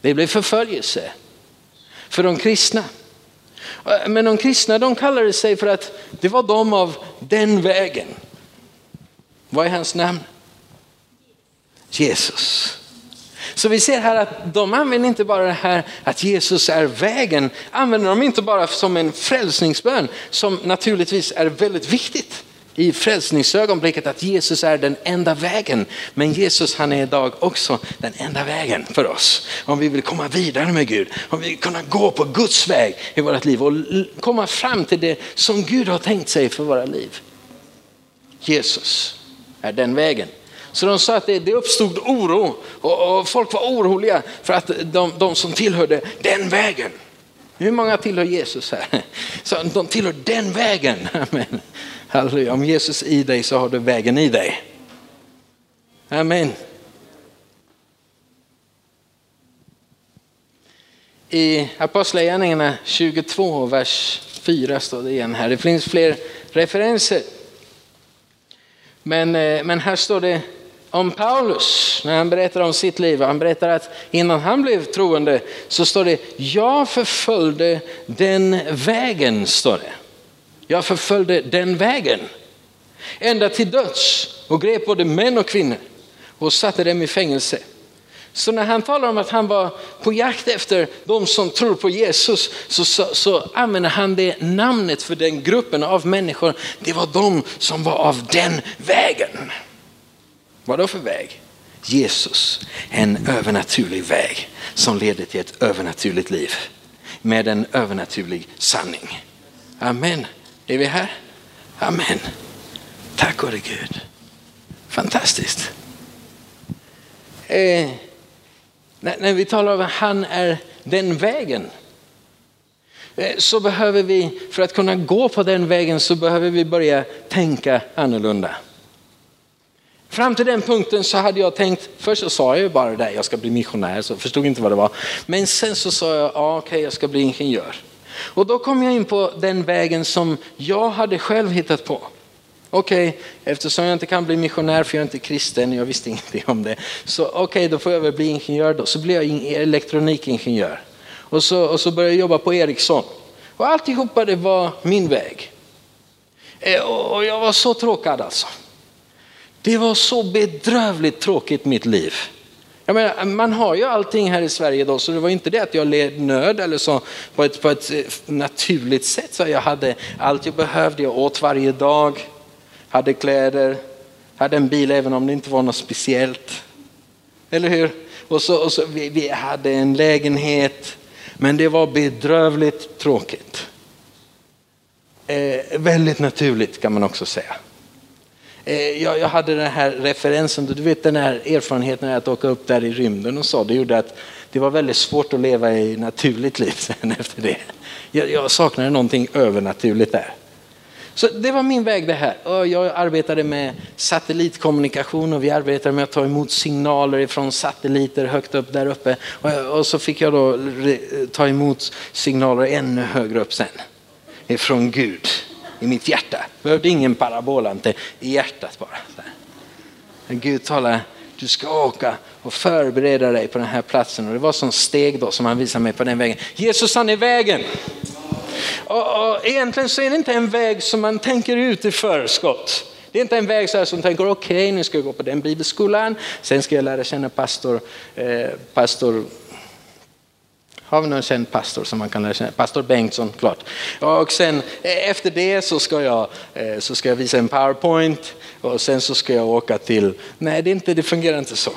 Det blev förföljelse för de kristna. Men de kristna de kallade sig för att det var de av den vägen. Vad är hans namn? Jesus. Så vi ser här att de använder inte bara det här att Jesus är vägen, använder de inte bara som en frälsningsbön som naturligtvis är väldigt viktigt i frälsningsögonblicket att Jesus är den enda vägen. Men Jesus han är idag också den enda vägen för oss. Om vi vill komma vidare med Gud, om vi vill kunna gå på Guds väg i vårt liv och komma fram till det som Gud har tänkt sig för våra liv. Jesus är den vägen. Så de sa att det, det uppstod oro och, och, folk var oroliga för att de, de som tillhörde den vägen. Hur många tillhör Jesus här? <laughs> Så de tillhör den vägen. Amen. Halleluja. Om Jesus är i dig så har du vägen i dig. Amen. I Apostlagärningarna 22, vers 4 står det igen här. Det finns fler referenser. Men, eh, men här står det om Paulus när han berättar om sitt liv. Han berättar att innan han blev troende så står det, jag förföljde den vägen, står det. Jag förföljde den vägen. Ända till döds och grep både män och kvinnor och satte dem i fängelse. Så när han talar om att han var på jakt efter de som tror på Jesus så, så, så använder han det namnet för den gruppen av människor. Det var de som var av den vägen. Vad då för väg? Jesus, en övernaturlig väg som leder till ett övernaturligt liv med en övernaturlig sanning. Amen. Är vi här? Amen. Tack gode Gud. Fantastiskt. Eh, när, när, vi talar om att han är den vägen eh, så behöver vi, för att kunna gå på den vägen så behöver vi börja tänka annorlunda. Fram till den punkten så hade jag tänkt, först så sa jag ju bara det, jag ska bli missionär, så förstod inte vad det var. Men sen så sa jag, ja, okej okay, jag ska bli ingenjör. Och då kom jag in på den vägen som jag hade själv hittat på. Okej, okay, eftersom jag inte kan bli missionär för jag är inte kristen, jag visste ingenting om det. Så okej, okay, då får jag väl bli ingenjör då. Så blev jag elektronikingenjör. Och så, och så började jag jobba på Ericsson. Och alltihopa det var min väg. Eh, och jag var så tråkad alltså. Det var så bedrövligt tråkigt mitt liv. Jag menar, man har ju allting här i Sverige då, så det var inte det att jag led nöd eller så på ett, på ett eh, naturligt sätt. Så jag hade allt jag behövde, jag åt varje dag, hade kläder, hade en bil även om det inte var något speciellt. Eller hur? Och så, och så vi, vi hade en lägenhet, men det var bedrövligt tråkigt. Eh, väldigt naturligt kan man också säga. Eh, jag, jag, hade den här referensen, du vet den här erfarenheten att åka upp där i rymden och så, det gjorde att det var väldigt svårt att leva i naturligt liv <laughs> sen efter det. Jag, jag saknade någonting övernaturligt där. Så det var min väg det här. Jag arbetade med satellitkommunikation och vi arbetade med att ta emot signaler från satelliter högt upp där uppe. Och så fick jag då ta emot signaler ännu högre upp sen. Ifrån Gud i mitt hjärta. Jag behövde ingen parabolante i hjärtat bara. Men Gud talar, du ska åka och förbereda dig på den här platsen. Och det var som steg då som han visade mig på den vägen. Jesus han är vägen. Och, och egentligen så är det inte en väg som man tänker ut i förskott. Det är inte en väg så här som tänker okej okay, nu ska jag gå på den bibelskolan, sen ska jag lära känna pastor, eh, pastor har vi någon känd pastor som man kan lära känna? Pastor Bengtsson, klart. Och sen eh, efter det så ska, jag, eh, så ska jag visa en powerpoint och sen så ska jag åka till... Nej, det, är inte, det fungerar inte så.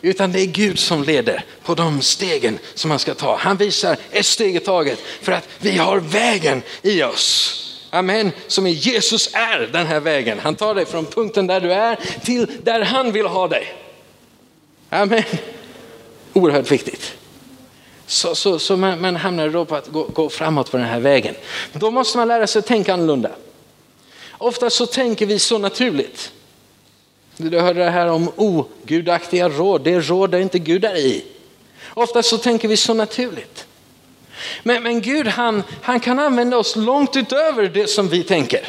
Utan det är Gud som leder på de stegen som man ska ta. Han visar ett steg i taget för att vi har vägen i oss. Amen, som är Jesus är den här vägen. Han tar dig från punkten där du är till där han vill ha dig. Amen. Oerhört viktigt. Så, så, så man, man hamnar då på att gå, gå, framåt på den här vägen. Då måste man lära sig att tänka annorlunda. Ofta så tänker vi så naturligt. Du hörde det här om ogudaktiga råd, det är råd där inte Gud är i. Ofta så tänker vi så naturligt. Men, men Gud han, han kan använda oss långt utöver det som vi tänker.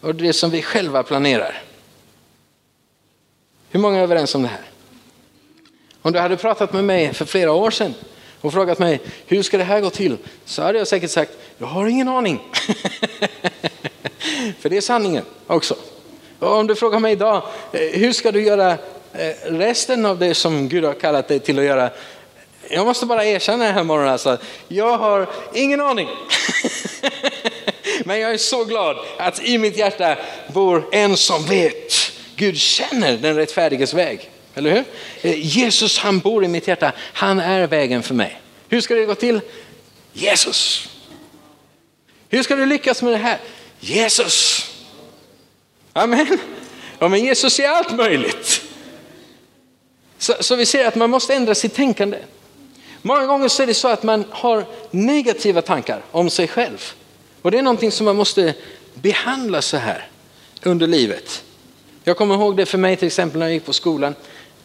Och det som vi själva planerar. Hur många är överens om det här? Om du hade pratat med mig för flera år sedan och frågat mig hur ska det här gå till så hade jag säkert sagt jag har ingen aning. <laughs> för det är sanningen också. Och om du frågar mig idag eh, hur ska du göra eh, resten av det som Gud har kallat dig till att göra. Jag måste bara erkänna den här morgonen alltså, jag har ingen aning. <laughs> Men jag är så glad att i mitt hjärta bor en som vet. Gud känner den rättfärdiges väg. Eller hur? Eh, Jesus han bor i mitt hjärta, han är vägen för mig. Hur ska det gå till? Jesus. Hur ska du lyckas med det här? Jesus. Amen. Ja, men Jesus är allt möjligt. Så, så, vi ser att man måste ändra sitt tänkande. Många gånger så är det så att man har negativa tankar om sig själv. Och det är någonting som man måste behandla så här under livet. Jag kommer ihåg det för mig till exempel när jag gick på skolan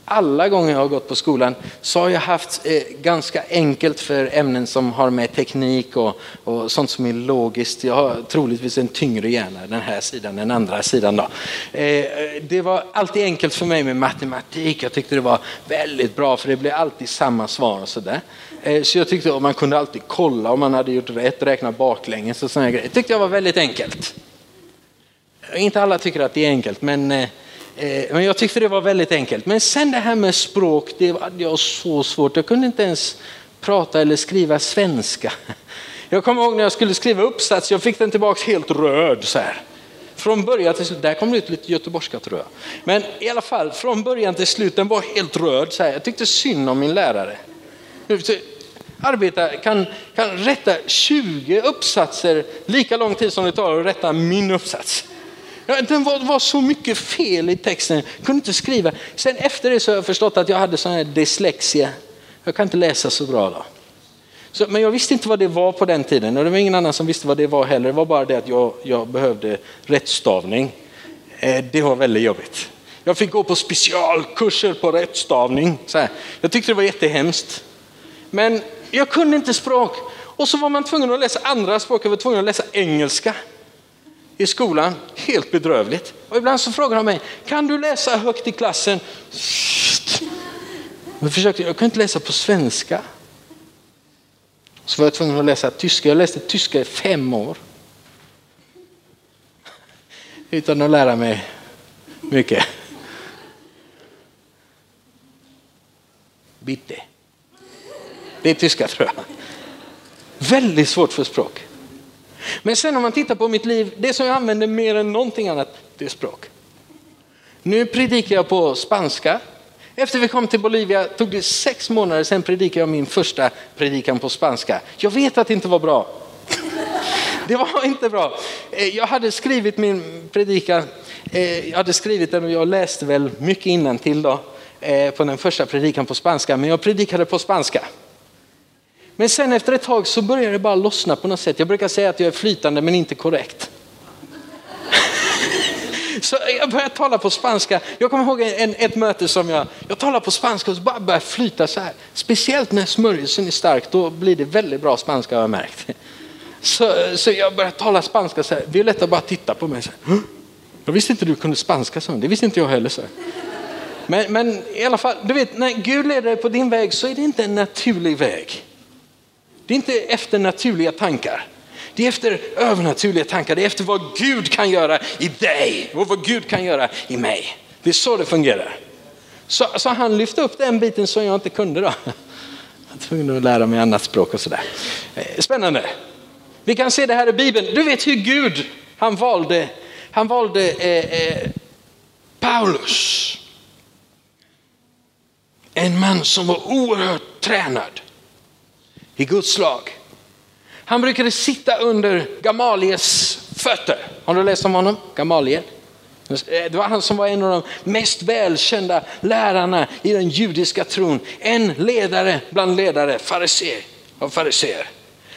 alla gånger jag har gått på skolan så har jag haft eh, ganska enkelt för ämnen som har med teknik och, och, sånt som är logiskt. Jag har troligtvis en tyngre hjärna den här sidan än andra sidan. Då. Eh, det var alltid enkelt för mig med matematik. Jag tyckte det var väldigt bra för det blev alltid samma svar och sådär. Eh, så jag tyckte att man kunde alltid kolla om man hade gjort rätt, räkna baklänges och sådana grejer. Det tyckte jag var väldigt enkelt. Inte alla tycker att det är enkelt men Eh, Eh, men jag tyckte det var väldigt enkelt. Men sen det här med språk, det hade jag så svårt. Jag kunde inte ens prata eller skriva svenska. Jag kommer ihåg när jag skulle skriva uppsats, jag fick den tillbaka helt röd så här. Från början till slut, där kom det ut lite göteborgska tror jag. Men i alla fall, från början till slut, den var helt röd. Så här. Jag tyckte synd om min lärare. Arbeta, kan, kan rätta 20 uppsatser lika lång tid som det tar att rätta min uppsats. Ja, det var, var, så mycket fel i texten, jag kunde inte skriva. Sen efter det så har jag förstått att jag hade sån här dyslexia. Jag kan inte läsa så bra då. Så, men jag visste inte vad det var på den tiden och det var ingen annan som visste vad det var heller. Det var bara det att jag, jag behövde rättstavning. Eh, det var väldigt jobbigt. Jag fick gå på specialkurser på rättstavning. Så här. Jag tyckte det var jättehemskt. Men jag kunde inte språk. Och så var man tvungen att läsa andra språk, jag var tvungen att läsa engelska i skolan. Helt bedrövligt. Och ibland så frågar de mig, kan du läsa högt i klassen? Jag, försökte, jag kunde inte läsa på svenska. Så var jag tvungen att läsa tyska. Jag läste tyska i fem år. Utan att lära mig mycket. Bitte. Det är tyska tror jag. Väldigt svårt för språk. Men sen om man tittar på mitt liv, det som jag använder mer än någonting annat, det är språk. Nu predikar jag på spanska. Efter vi kom till Bolivia tog det sex månader, sen predikade jag min första predikan på spanska. Jag vet att det inte var bra. <laughs> Det var inte bra. Eh, jag hade skrivit min predikan, eh, jag hade skrivit den och jag läste väl mycket innan till då eh, på den första predikan på spanska, men jag predikade på spanska. Men sen efter ett tag så börjar det bara lossna på något sätt. Jag brukar säga att jag är flytande men inte korrekt. <laughs> Så jag började tala på spanska. Jag kommer ihåg en, ett möte som jag, jag talade på spanska och så bara började flyta så här. Speciellt när smörjelsen är stark, då blir det väldigt bra spanska har jag märkt. Så, så jag började tala spanska så här. Violetta bara titta på mig så här. Jag visste inte du kunde spanska, så. det visste inte jag heller. Så men, men i alla fall, du vet, när Gud leder dig på din väg så är det inte en naturlig väg. Det är inte efter naturliga tankar. Det är efter övernaturliga tankar. Det är efter vad Gud kan göra i dig och vad Gud kan göra i mig. Det är så det fungerar. Så, så han lyfte upp den biten som jag inte kunde då. Jag var tvungen att lära mig annat språk och sådär. Eh, spännande. Vi kan se det här i Bibeln. Du vet hur Gud, han valde, han valde eh, eh, Paulus. En man som var oerhört tränad i Guds lag. Han brukade sitta under Gamaliels fötter. Har du läst om honom? Gamaliel? Eh, det var han som var en av de mest välkända lärarna i den judiska tron. En ledare bland ledare, fariser av fariser.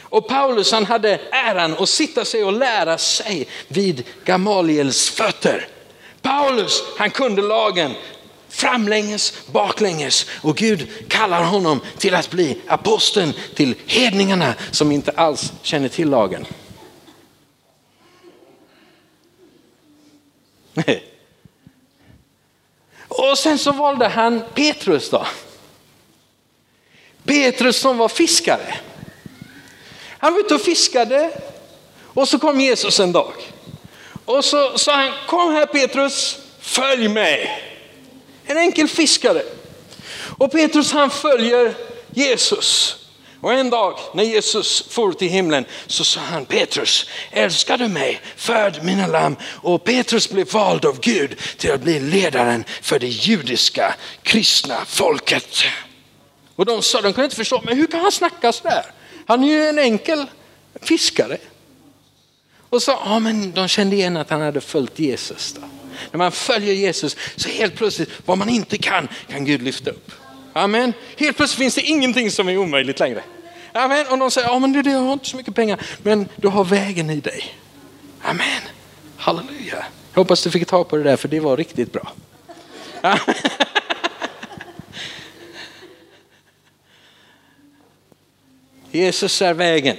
Och Paulus han hade äran att sitta sig och lära sig vid Gamaliels fötter. Paulus han kunde lagen, framlänges, baklänges. Och Gud kallar honom till att bli aposteln till hedningarna som inte alls känner till lagen. <laughs> Och sen så valde han Petrus då. Petrus som var fiskare. Han var ute och fiskade och så kom Jesus en dag. Och så sa han, kom här Petrus, följ mig. En enkel fiskare. Och Petrus han följer Jesus. Och en dag när Jesus for till himlen så sa han Petrus, älskar du mig? Föd mina lamm. Och Petrus blev vald av Gud till att bli ledaren för det judiska kristna folket. Och de sa, de kunde inte förstå, men hur kan han snacka så där? Han är ju en enkel fiskare. Och så, ja men de kände igen att han hade följt Jesus. Då. När man följer Jesus så helt plötsligt, vad man inte kan, kan Gud lyfta upp. Amen. Helt plötsligt finns det ingenting som är omöjligt längre. Amen. Och de säger, ja men du, du har inte så mycket pengar, men du har vägen i dig. Amen. Halleluja. Jag hoppas du fick ta på det där för det var riktigt bra. <laughs> Jesus är vägen.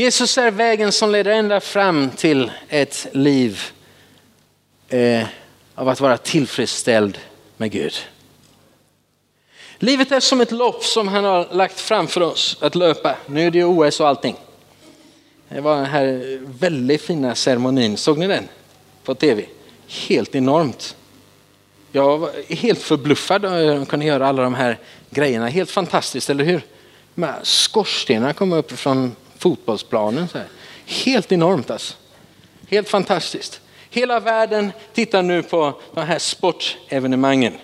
Jesus är vägen som leder ända fram till ett liv eh, av att vara tillfredsställd med Gud. Livet är som ett lopp som han har lagt framför oss att löpa. Nu är det ju OS och allting. Det var den här väldigt fina ceremonin, såg ni den på tv? Helt enormt. Jag var helt förbluffad över hur de kunde göra alla de här grejerna. Helt fantastiskt, eller hur? Skorstenarna kom upp från fotbollsplanen. Så här. Helt enormt alltså. Helt fantastiskt. Hela världen tittar nu på de här sportevenemangen.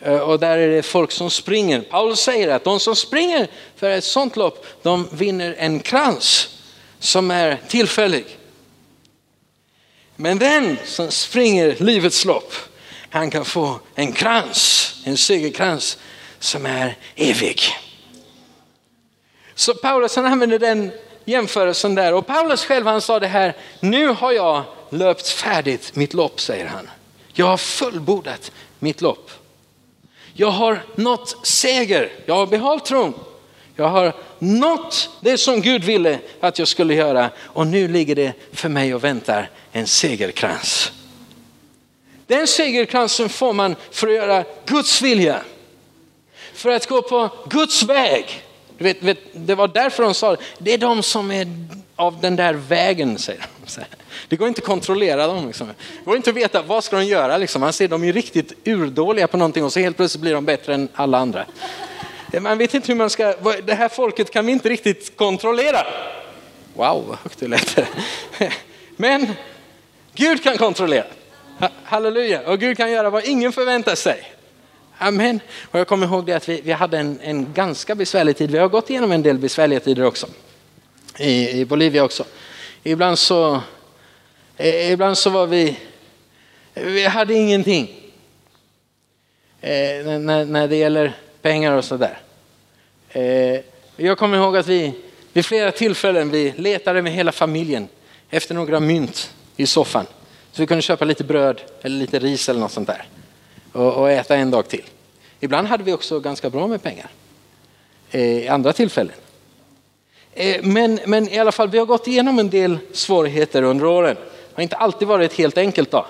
Eh, och där är det folk som springer. Paulus säger att de som springer för ett sånt lopp, de vinner en krans som är tillfällig. Men den som springer livets lopp, han kan få en krans, en segerkrans som är evig. Så Paulus han använder den jämförelsen där. Och Paulus själv han sa det här, nu har jag löpt färdigt mitt lopp säger han. Jag har fullbordat mitt lopp. Jag har nått seger, jag har behållit tron. Jag har nått det som Gud ville att jag skulle göra och nu ligger det för mig och väntar en segerkrans. Den segerkransen får man för att göra Guds vilja. För att gå på Guds väg. Du vet, vet, det var därför de sa det. Det är de som är av den där vägen, säger de. Det går inte att kontrollera dem. Liksom. Det går inte att veta vad ska de göra. Liksom. Man ser de är riktigt urdåliga på någonting och så helt plötsligt blir de bättre än alla andra. Man vet inte hur man ska, det här folket kan vi inte riktigt kontrollera. Wow, vad högt det lät. <laughs> Men Gud kan kontrollera. Halleluja, och Gud kan göra vad ingen förväntar sig. Amen. Och jag kommer ihåg det att vi, vi hade en, en ganska besvärlig tid. Vi har gått igenom en del besvärliga tider också. I, i Bolivia också. Ibland så, ibland så var vi, vi hade ingenting. Eh, när, när det gäller pengar och sådär. Eh, jag kommer ihåg att vi, Vid flera tillfällen vi letade med hela familjen efter några mynt i soffan. Så vi kunde köpa lite bröd eller lite ris eller något sånt där. Och, och äta en dag till. Ibland hade vi också ganska bra med pengar. Eh, I eh, andra tillfällen. Eh, men, men i alla fall, vi har gått igenom en del svårigheter under åren. Det har inte alltid varit helt enkelt. Då.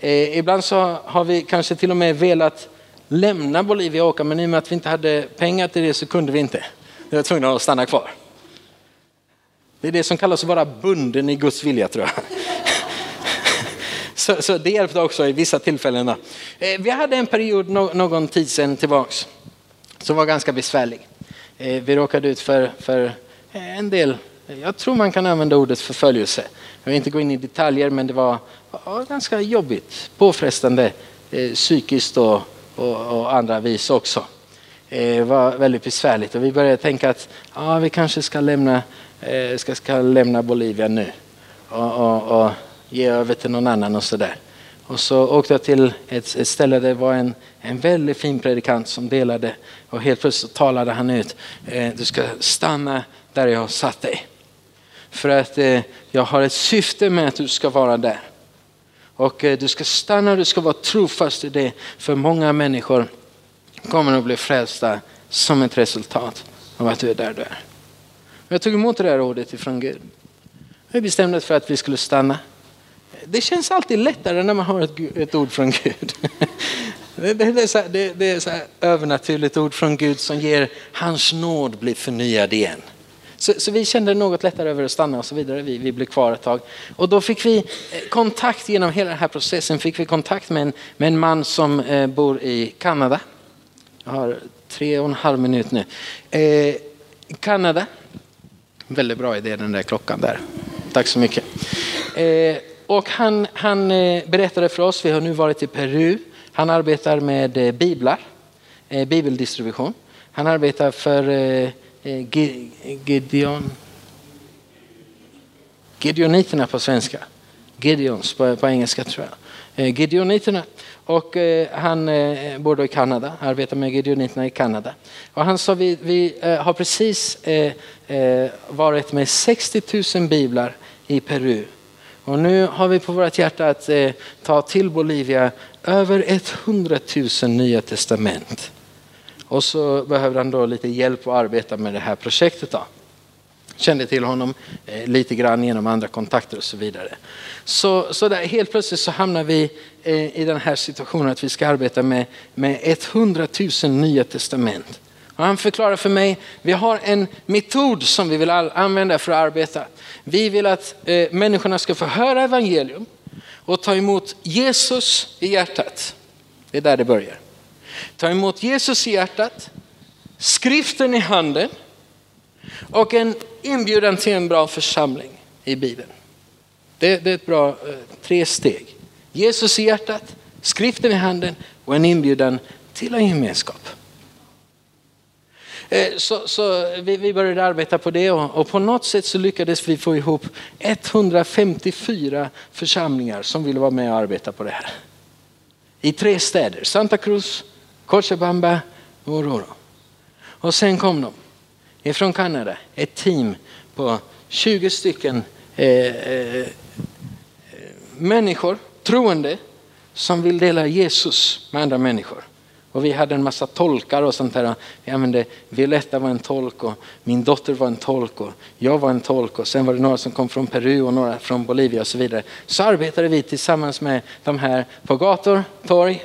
Eh, ibland så har vi kanske till och med velat lämna Bolivia och åka, men i och med att vi inte hade pengar till det så kunde vi inte. Vi var tvungna att stanna kvar. Det är det som kallas att vara bunden i Guds vilja tror jag. Så, så det hjälpte också i vissa tillfällen. Eh, vi hade en period någon tid sedan tillbaks som var ganska besvärlig. Eh, vi råkade ut för, för eh, en del, jag tror man kan använda ordet förföljelse. Jag vill inte gå in i detaljer men det var, var ganska jobbigt, påfrestande psykiskt och, och, och andra vis också. Det var väldigt besvärligt och vi började tänka att ja, vi kanske ska lämna, ska, ska lämna Bolivia nu. Och, och, och ge över till någon annan och sådär. Och så åkte jag till ett, ett, ställe där det var en, en väldigt fin predikant som delade och helt plötsligt talade han ut. Eh, du ska stanna där jag har satt dig. För att eh, jag har ett syfte med att du ska vara där. Och eh, du ska stanna, du ska vara trofast i det. För många människor kommer att bli frälsta som ett resultat av att du är där du är. Jag tog emot det här ordet ifrån Gud. Vi bestämde oss för att vi skulle stanna det känns alltid lättare när man har ett, ett ord från Gud. <laughs> Det, det, det, är så här, det, det är så övernaturligt ord från Gud som ger hans nåd bli förnyad igen. Så, så, vi kände något lättare över att stanna och så vidare. Vi, vi blev kvar ett tag. Och då fick vi eh, kontakt genom hela den här processen. Fick vi kontakt med en, med en man som eh, bor i Kanada. Jag har tre och en halv minut nu. Eh, Kanada. Väldigt bra idé den där klockan där. Tack så mycket. Eh, och han, han eh, berättade för oss, vi har nu varit i Peru, han arbetar med eh, biblar, eh, bibeldistribution. Han arbetar för Gideon, Gideoniterna på svenska. Gideons på, på engelska tror jag. Gideoniterna. Och han bor då i Kanada, arbetar med Gideoniterna i Kanada. Och han sa vi, vi har precis varit med 60 000 biblar i Peru och nu har vi på vårt hjärta att eh, ta till Bolivia över 100 000 nya testament. Och så behöver han då lite hjälp att arbeta med det här projektet. Då. Kände till honom eh, lite grann genom andra kontakter och så vidare. Så, så där, helt plötsligt så hamnar vi eh, i den här situationen att vi ska arbeta med, med 100 000 nya testament. Och han förklarar för mig, vi har en metod som vi vill använda för att arbeta. Vi vill att eh, människorna ska få höra evangelium och ta emot Jesus i hjärtat. Det är där det börjar. Ta emot Jesus i hjärtat, skriften i handen och en inbjudan till en bra församling i Bibeln. Det, det är ett bra eh, tre steg. Jesus i hjärtat, skriften i handen och en inbjudan till en gemenskap. Eh, så, så vi, vi, började arbeta på det och, och, på något sätt så lyckades vi få ihop 154 församlingar som ville vara med och arbeta på det här. I tre städer, Santa Cruz, Cochabamba och Oruro. Och sen kom de ifrån Kanada, ett team på 20 stycken eh, eh, människor, troende, som vill dela Jesus med andra människor. Och vi hade en massa tolkar och sånt där. Vi använde, Violetta var en tolk och min dotter var en tolk och jag var en tolk och sen var det några som kom från Peru och några från Bolivia och så vidare. Så arbetade vi tillsammans med de här på gator, torg,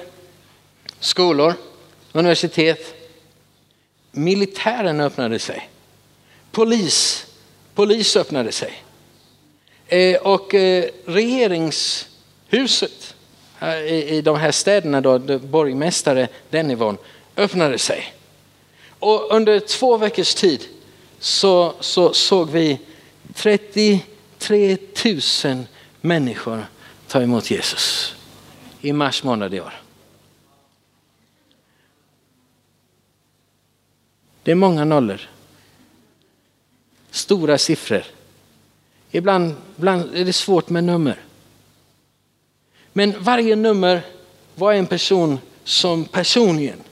skolor, universitet. Militären öppnade sig. Polis, polis öppnade sig. Eh, och eh, regeringshuset Eh, i de här städerna, då, borgmästare, den nivån, öppnade sig. Och under två veckors tid så, så såg vi 33 000 människor ta emot Jesus i mars månad i år. Det är många nollor. Stora siffror. Ibland, ibland är det svårt med nummer. Men varje nummer var en person som personligen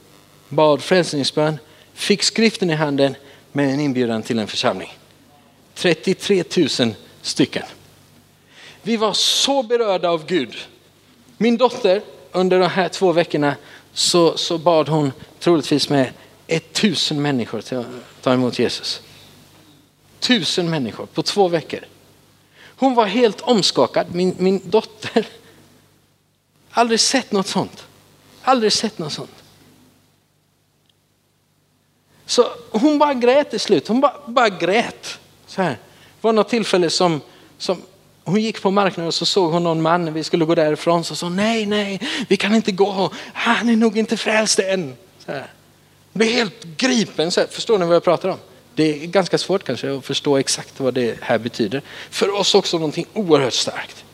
bad frälsningsbön, fick skriften i handen med en inbjudan till en församling. 33 000 stycken. Vi var så berörda av Gud. Min dotter, under de här två veckorna så, så bad hon troligtvis med ett tusen människor till att ta emot Jesus. Tusen människor på två veckor. Hon var helt omskakad, min, min dotter. Aldrig sett något sånt. Aldrig sett något sånt. Så hon bara grät till slut. Hon bara, bara grät. Så här. Det var något tillfälle som, som hon gick på marknaden och så såg hon någon man vi skulle gå därifrån. Så sa nej, nej, vi kan inte gå. Han är nog inte frälst än. Så här. Hon blev helt gripen. Så här. Förstår ni vad jag pratar om? Det är ganska svårt kanske att förstå exakt vad det här betyder. För oss också någonting oerhört starkt.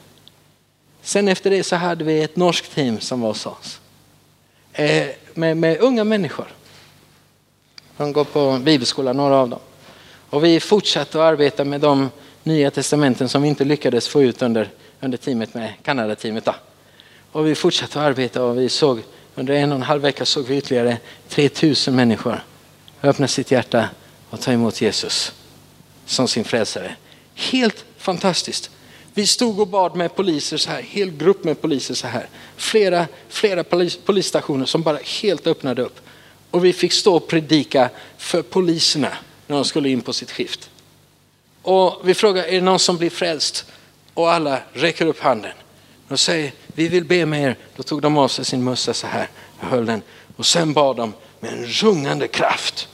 Sen efter det så hade vi ett norskt team som var hos oss. Eh, med, med unga människor. De går på bibelskola, några av dem. Och vi fortsatte att arbeta med de nya testamenten som vi inte lyckades få ut under, under teamet med Kanada-teamet. Och vi fortsatte att arbeta och vi såg under en och en halv vecka såg vi ytterligare 3000 människor öppna sitt hjärta och ta emot Jesus som sin frälsare. Helt fantastiskt. Vi stod och bad med poliser så här, hel grupp med poliser så här. Flera, flera polis, polisstationer som bara helt öppnade upp. Och vi fick stå och predika för poliserna när de skulle in på sitt skift. Och vi frågar, är det någon som blir frälst? Och alla räcker upp handen. Och säger, vi vill be med er. Då tog de av sig sin mössa så här och höll den. Och sen bad de med en rungande kraft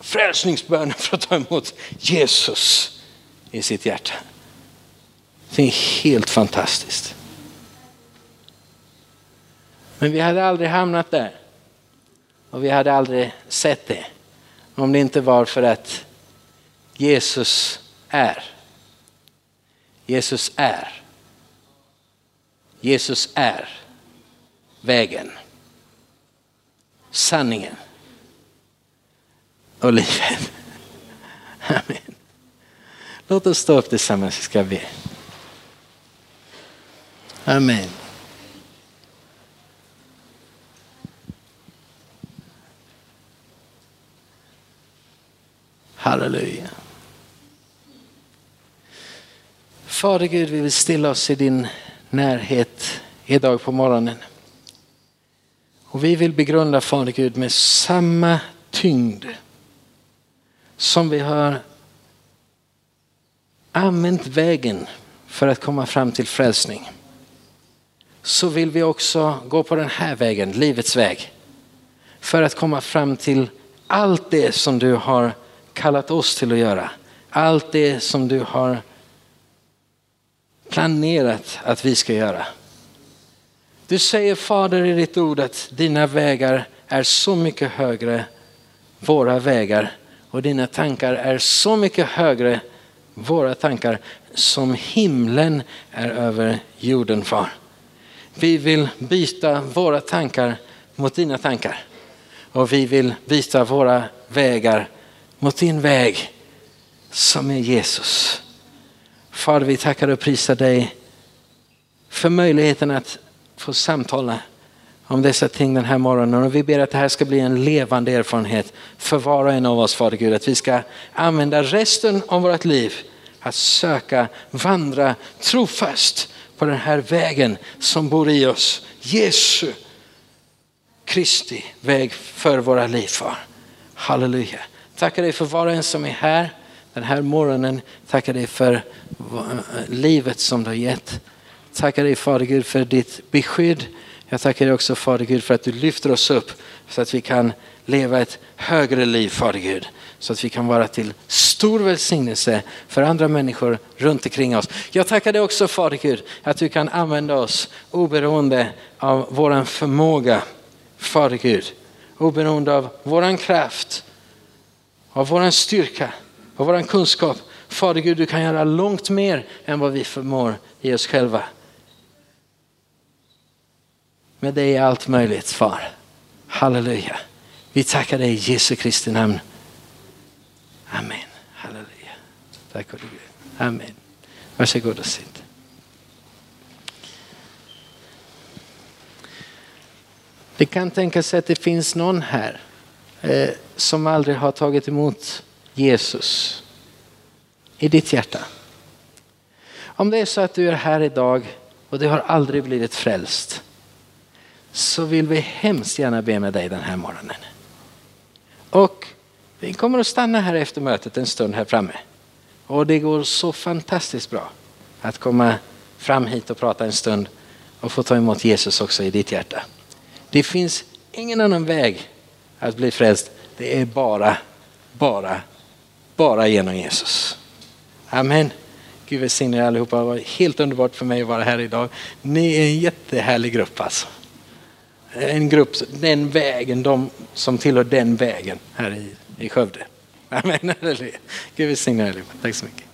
frälsningsbönen för att ta emot Jesus i sitt hjärta. Det är helt fantastiskt. Men vi hade aldrig hamnat där. Och vi hade aldrig sett det. Om det inte var för att Jesus är. Jesus är. Jesus är vägen, sanningen och livet. Amen. Låt oss stå upp tillsammans ska vi. Amen. Halleluja. Fader Gud, vi vill stilla oss i din närhet idag på morgonen. Och vi vill begrunda Fader Gud med samma tyngd som vi har använt vägen för att komma fram till frälsning så vill vi också gå på den här vägen, livets väg. För att komma fram till allt det som du har kallat oss till att göra. Allt det som du har planerat att vi ska göra. Du säger Fader i ditt ord att dina vägar är så mycket högre våra vägar och dina tankar är så mycket högre våra tankar som himlen är över jorden far. Vi vill byta våra tankar mot dina tankar och vi vill byta våra vägar mot din väg som är Jesus. Fader, vi tackar och prisar dig för möjligheten att få samtala om dessa ting den här morgonen och vi ber att det här ska bli en levande erfarenhet för var och en av oss Fader Gud. Att vi ska använda resten av vårt liv att söka, vandra trofast på den här vägen som bor i oss. Jesu Kristi väg för våra liv far. Halleluja. Tackar dig för var och en som är här den här morgonen. Tackar dig för eh, livet som du har gett. Tackar dig Fader Gud för ditt beskydd. Jag tackar dig också Fader Gud för att du lyfter oss upp så att vi kan leva ett högre liv Fader Gud. Så att vi kan vara till stor välsignelse för andra människor runt omkring oss. Jag tackar dig också Fader Gud att du kan använda oss oberoende av vår förmåga Fader Gud. Oberoende av vår kraft, av vår styrka, av vår kunskap. Fader Gud, du kan göra långt mer än vad vi förmår i oss själva. Med dig är allt möjligt, Far. Halleluja. Vi tackar dig i Jesu Kristi namn. Amen. Halleluja. Tack och Gud. Amen. Varsågod och sitt. Det kan tänkas att det finns någon här eh, som aldrig har tagit emot Jesus i ditt hjärta. Om det är så att du är här idag och du har aldrig blivit frälst så vill vi hemskt gärna be med dig den här morgonen. Och vi kommer att stanna här efter mötet en stund här framme. Och det går så fantastiskt bra att komma fram hit och prata en stund och få ta emot Jesus också i ditt hjärta. Det finns ingen annan väg att bli frälst. Det är bara, bara, bara genom Jesus. Amen. Gud välsigne er allihopa. Det var helt underbart för mig att vara här idag. Ni är en jättehärlig grupp alltså. En grupp, den vägen, de som tillhör den vägen här i, i Skövde. Amen. Gud välsigne er. Tack så mycket.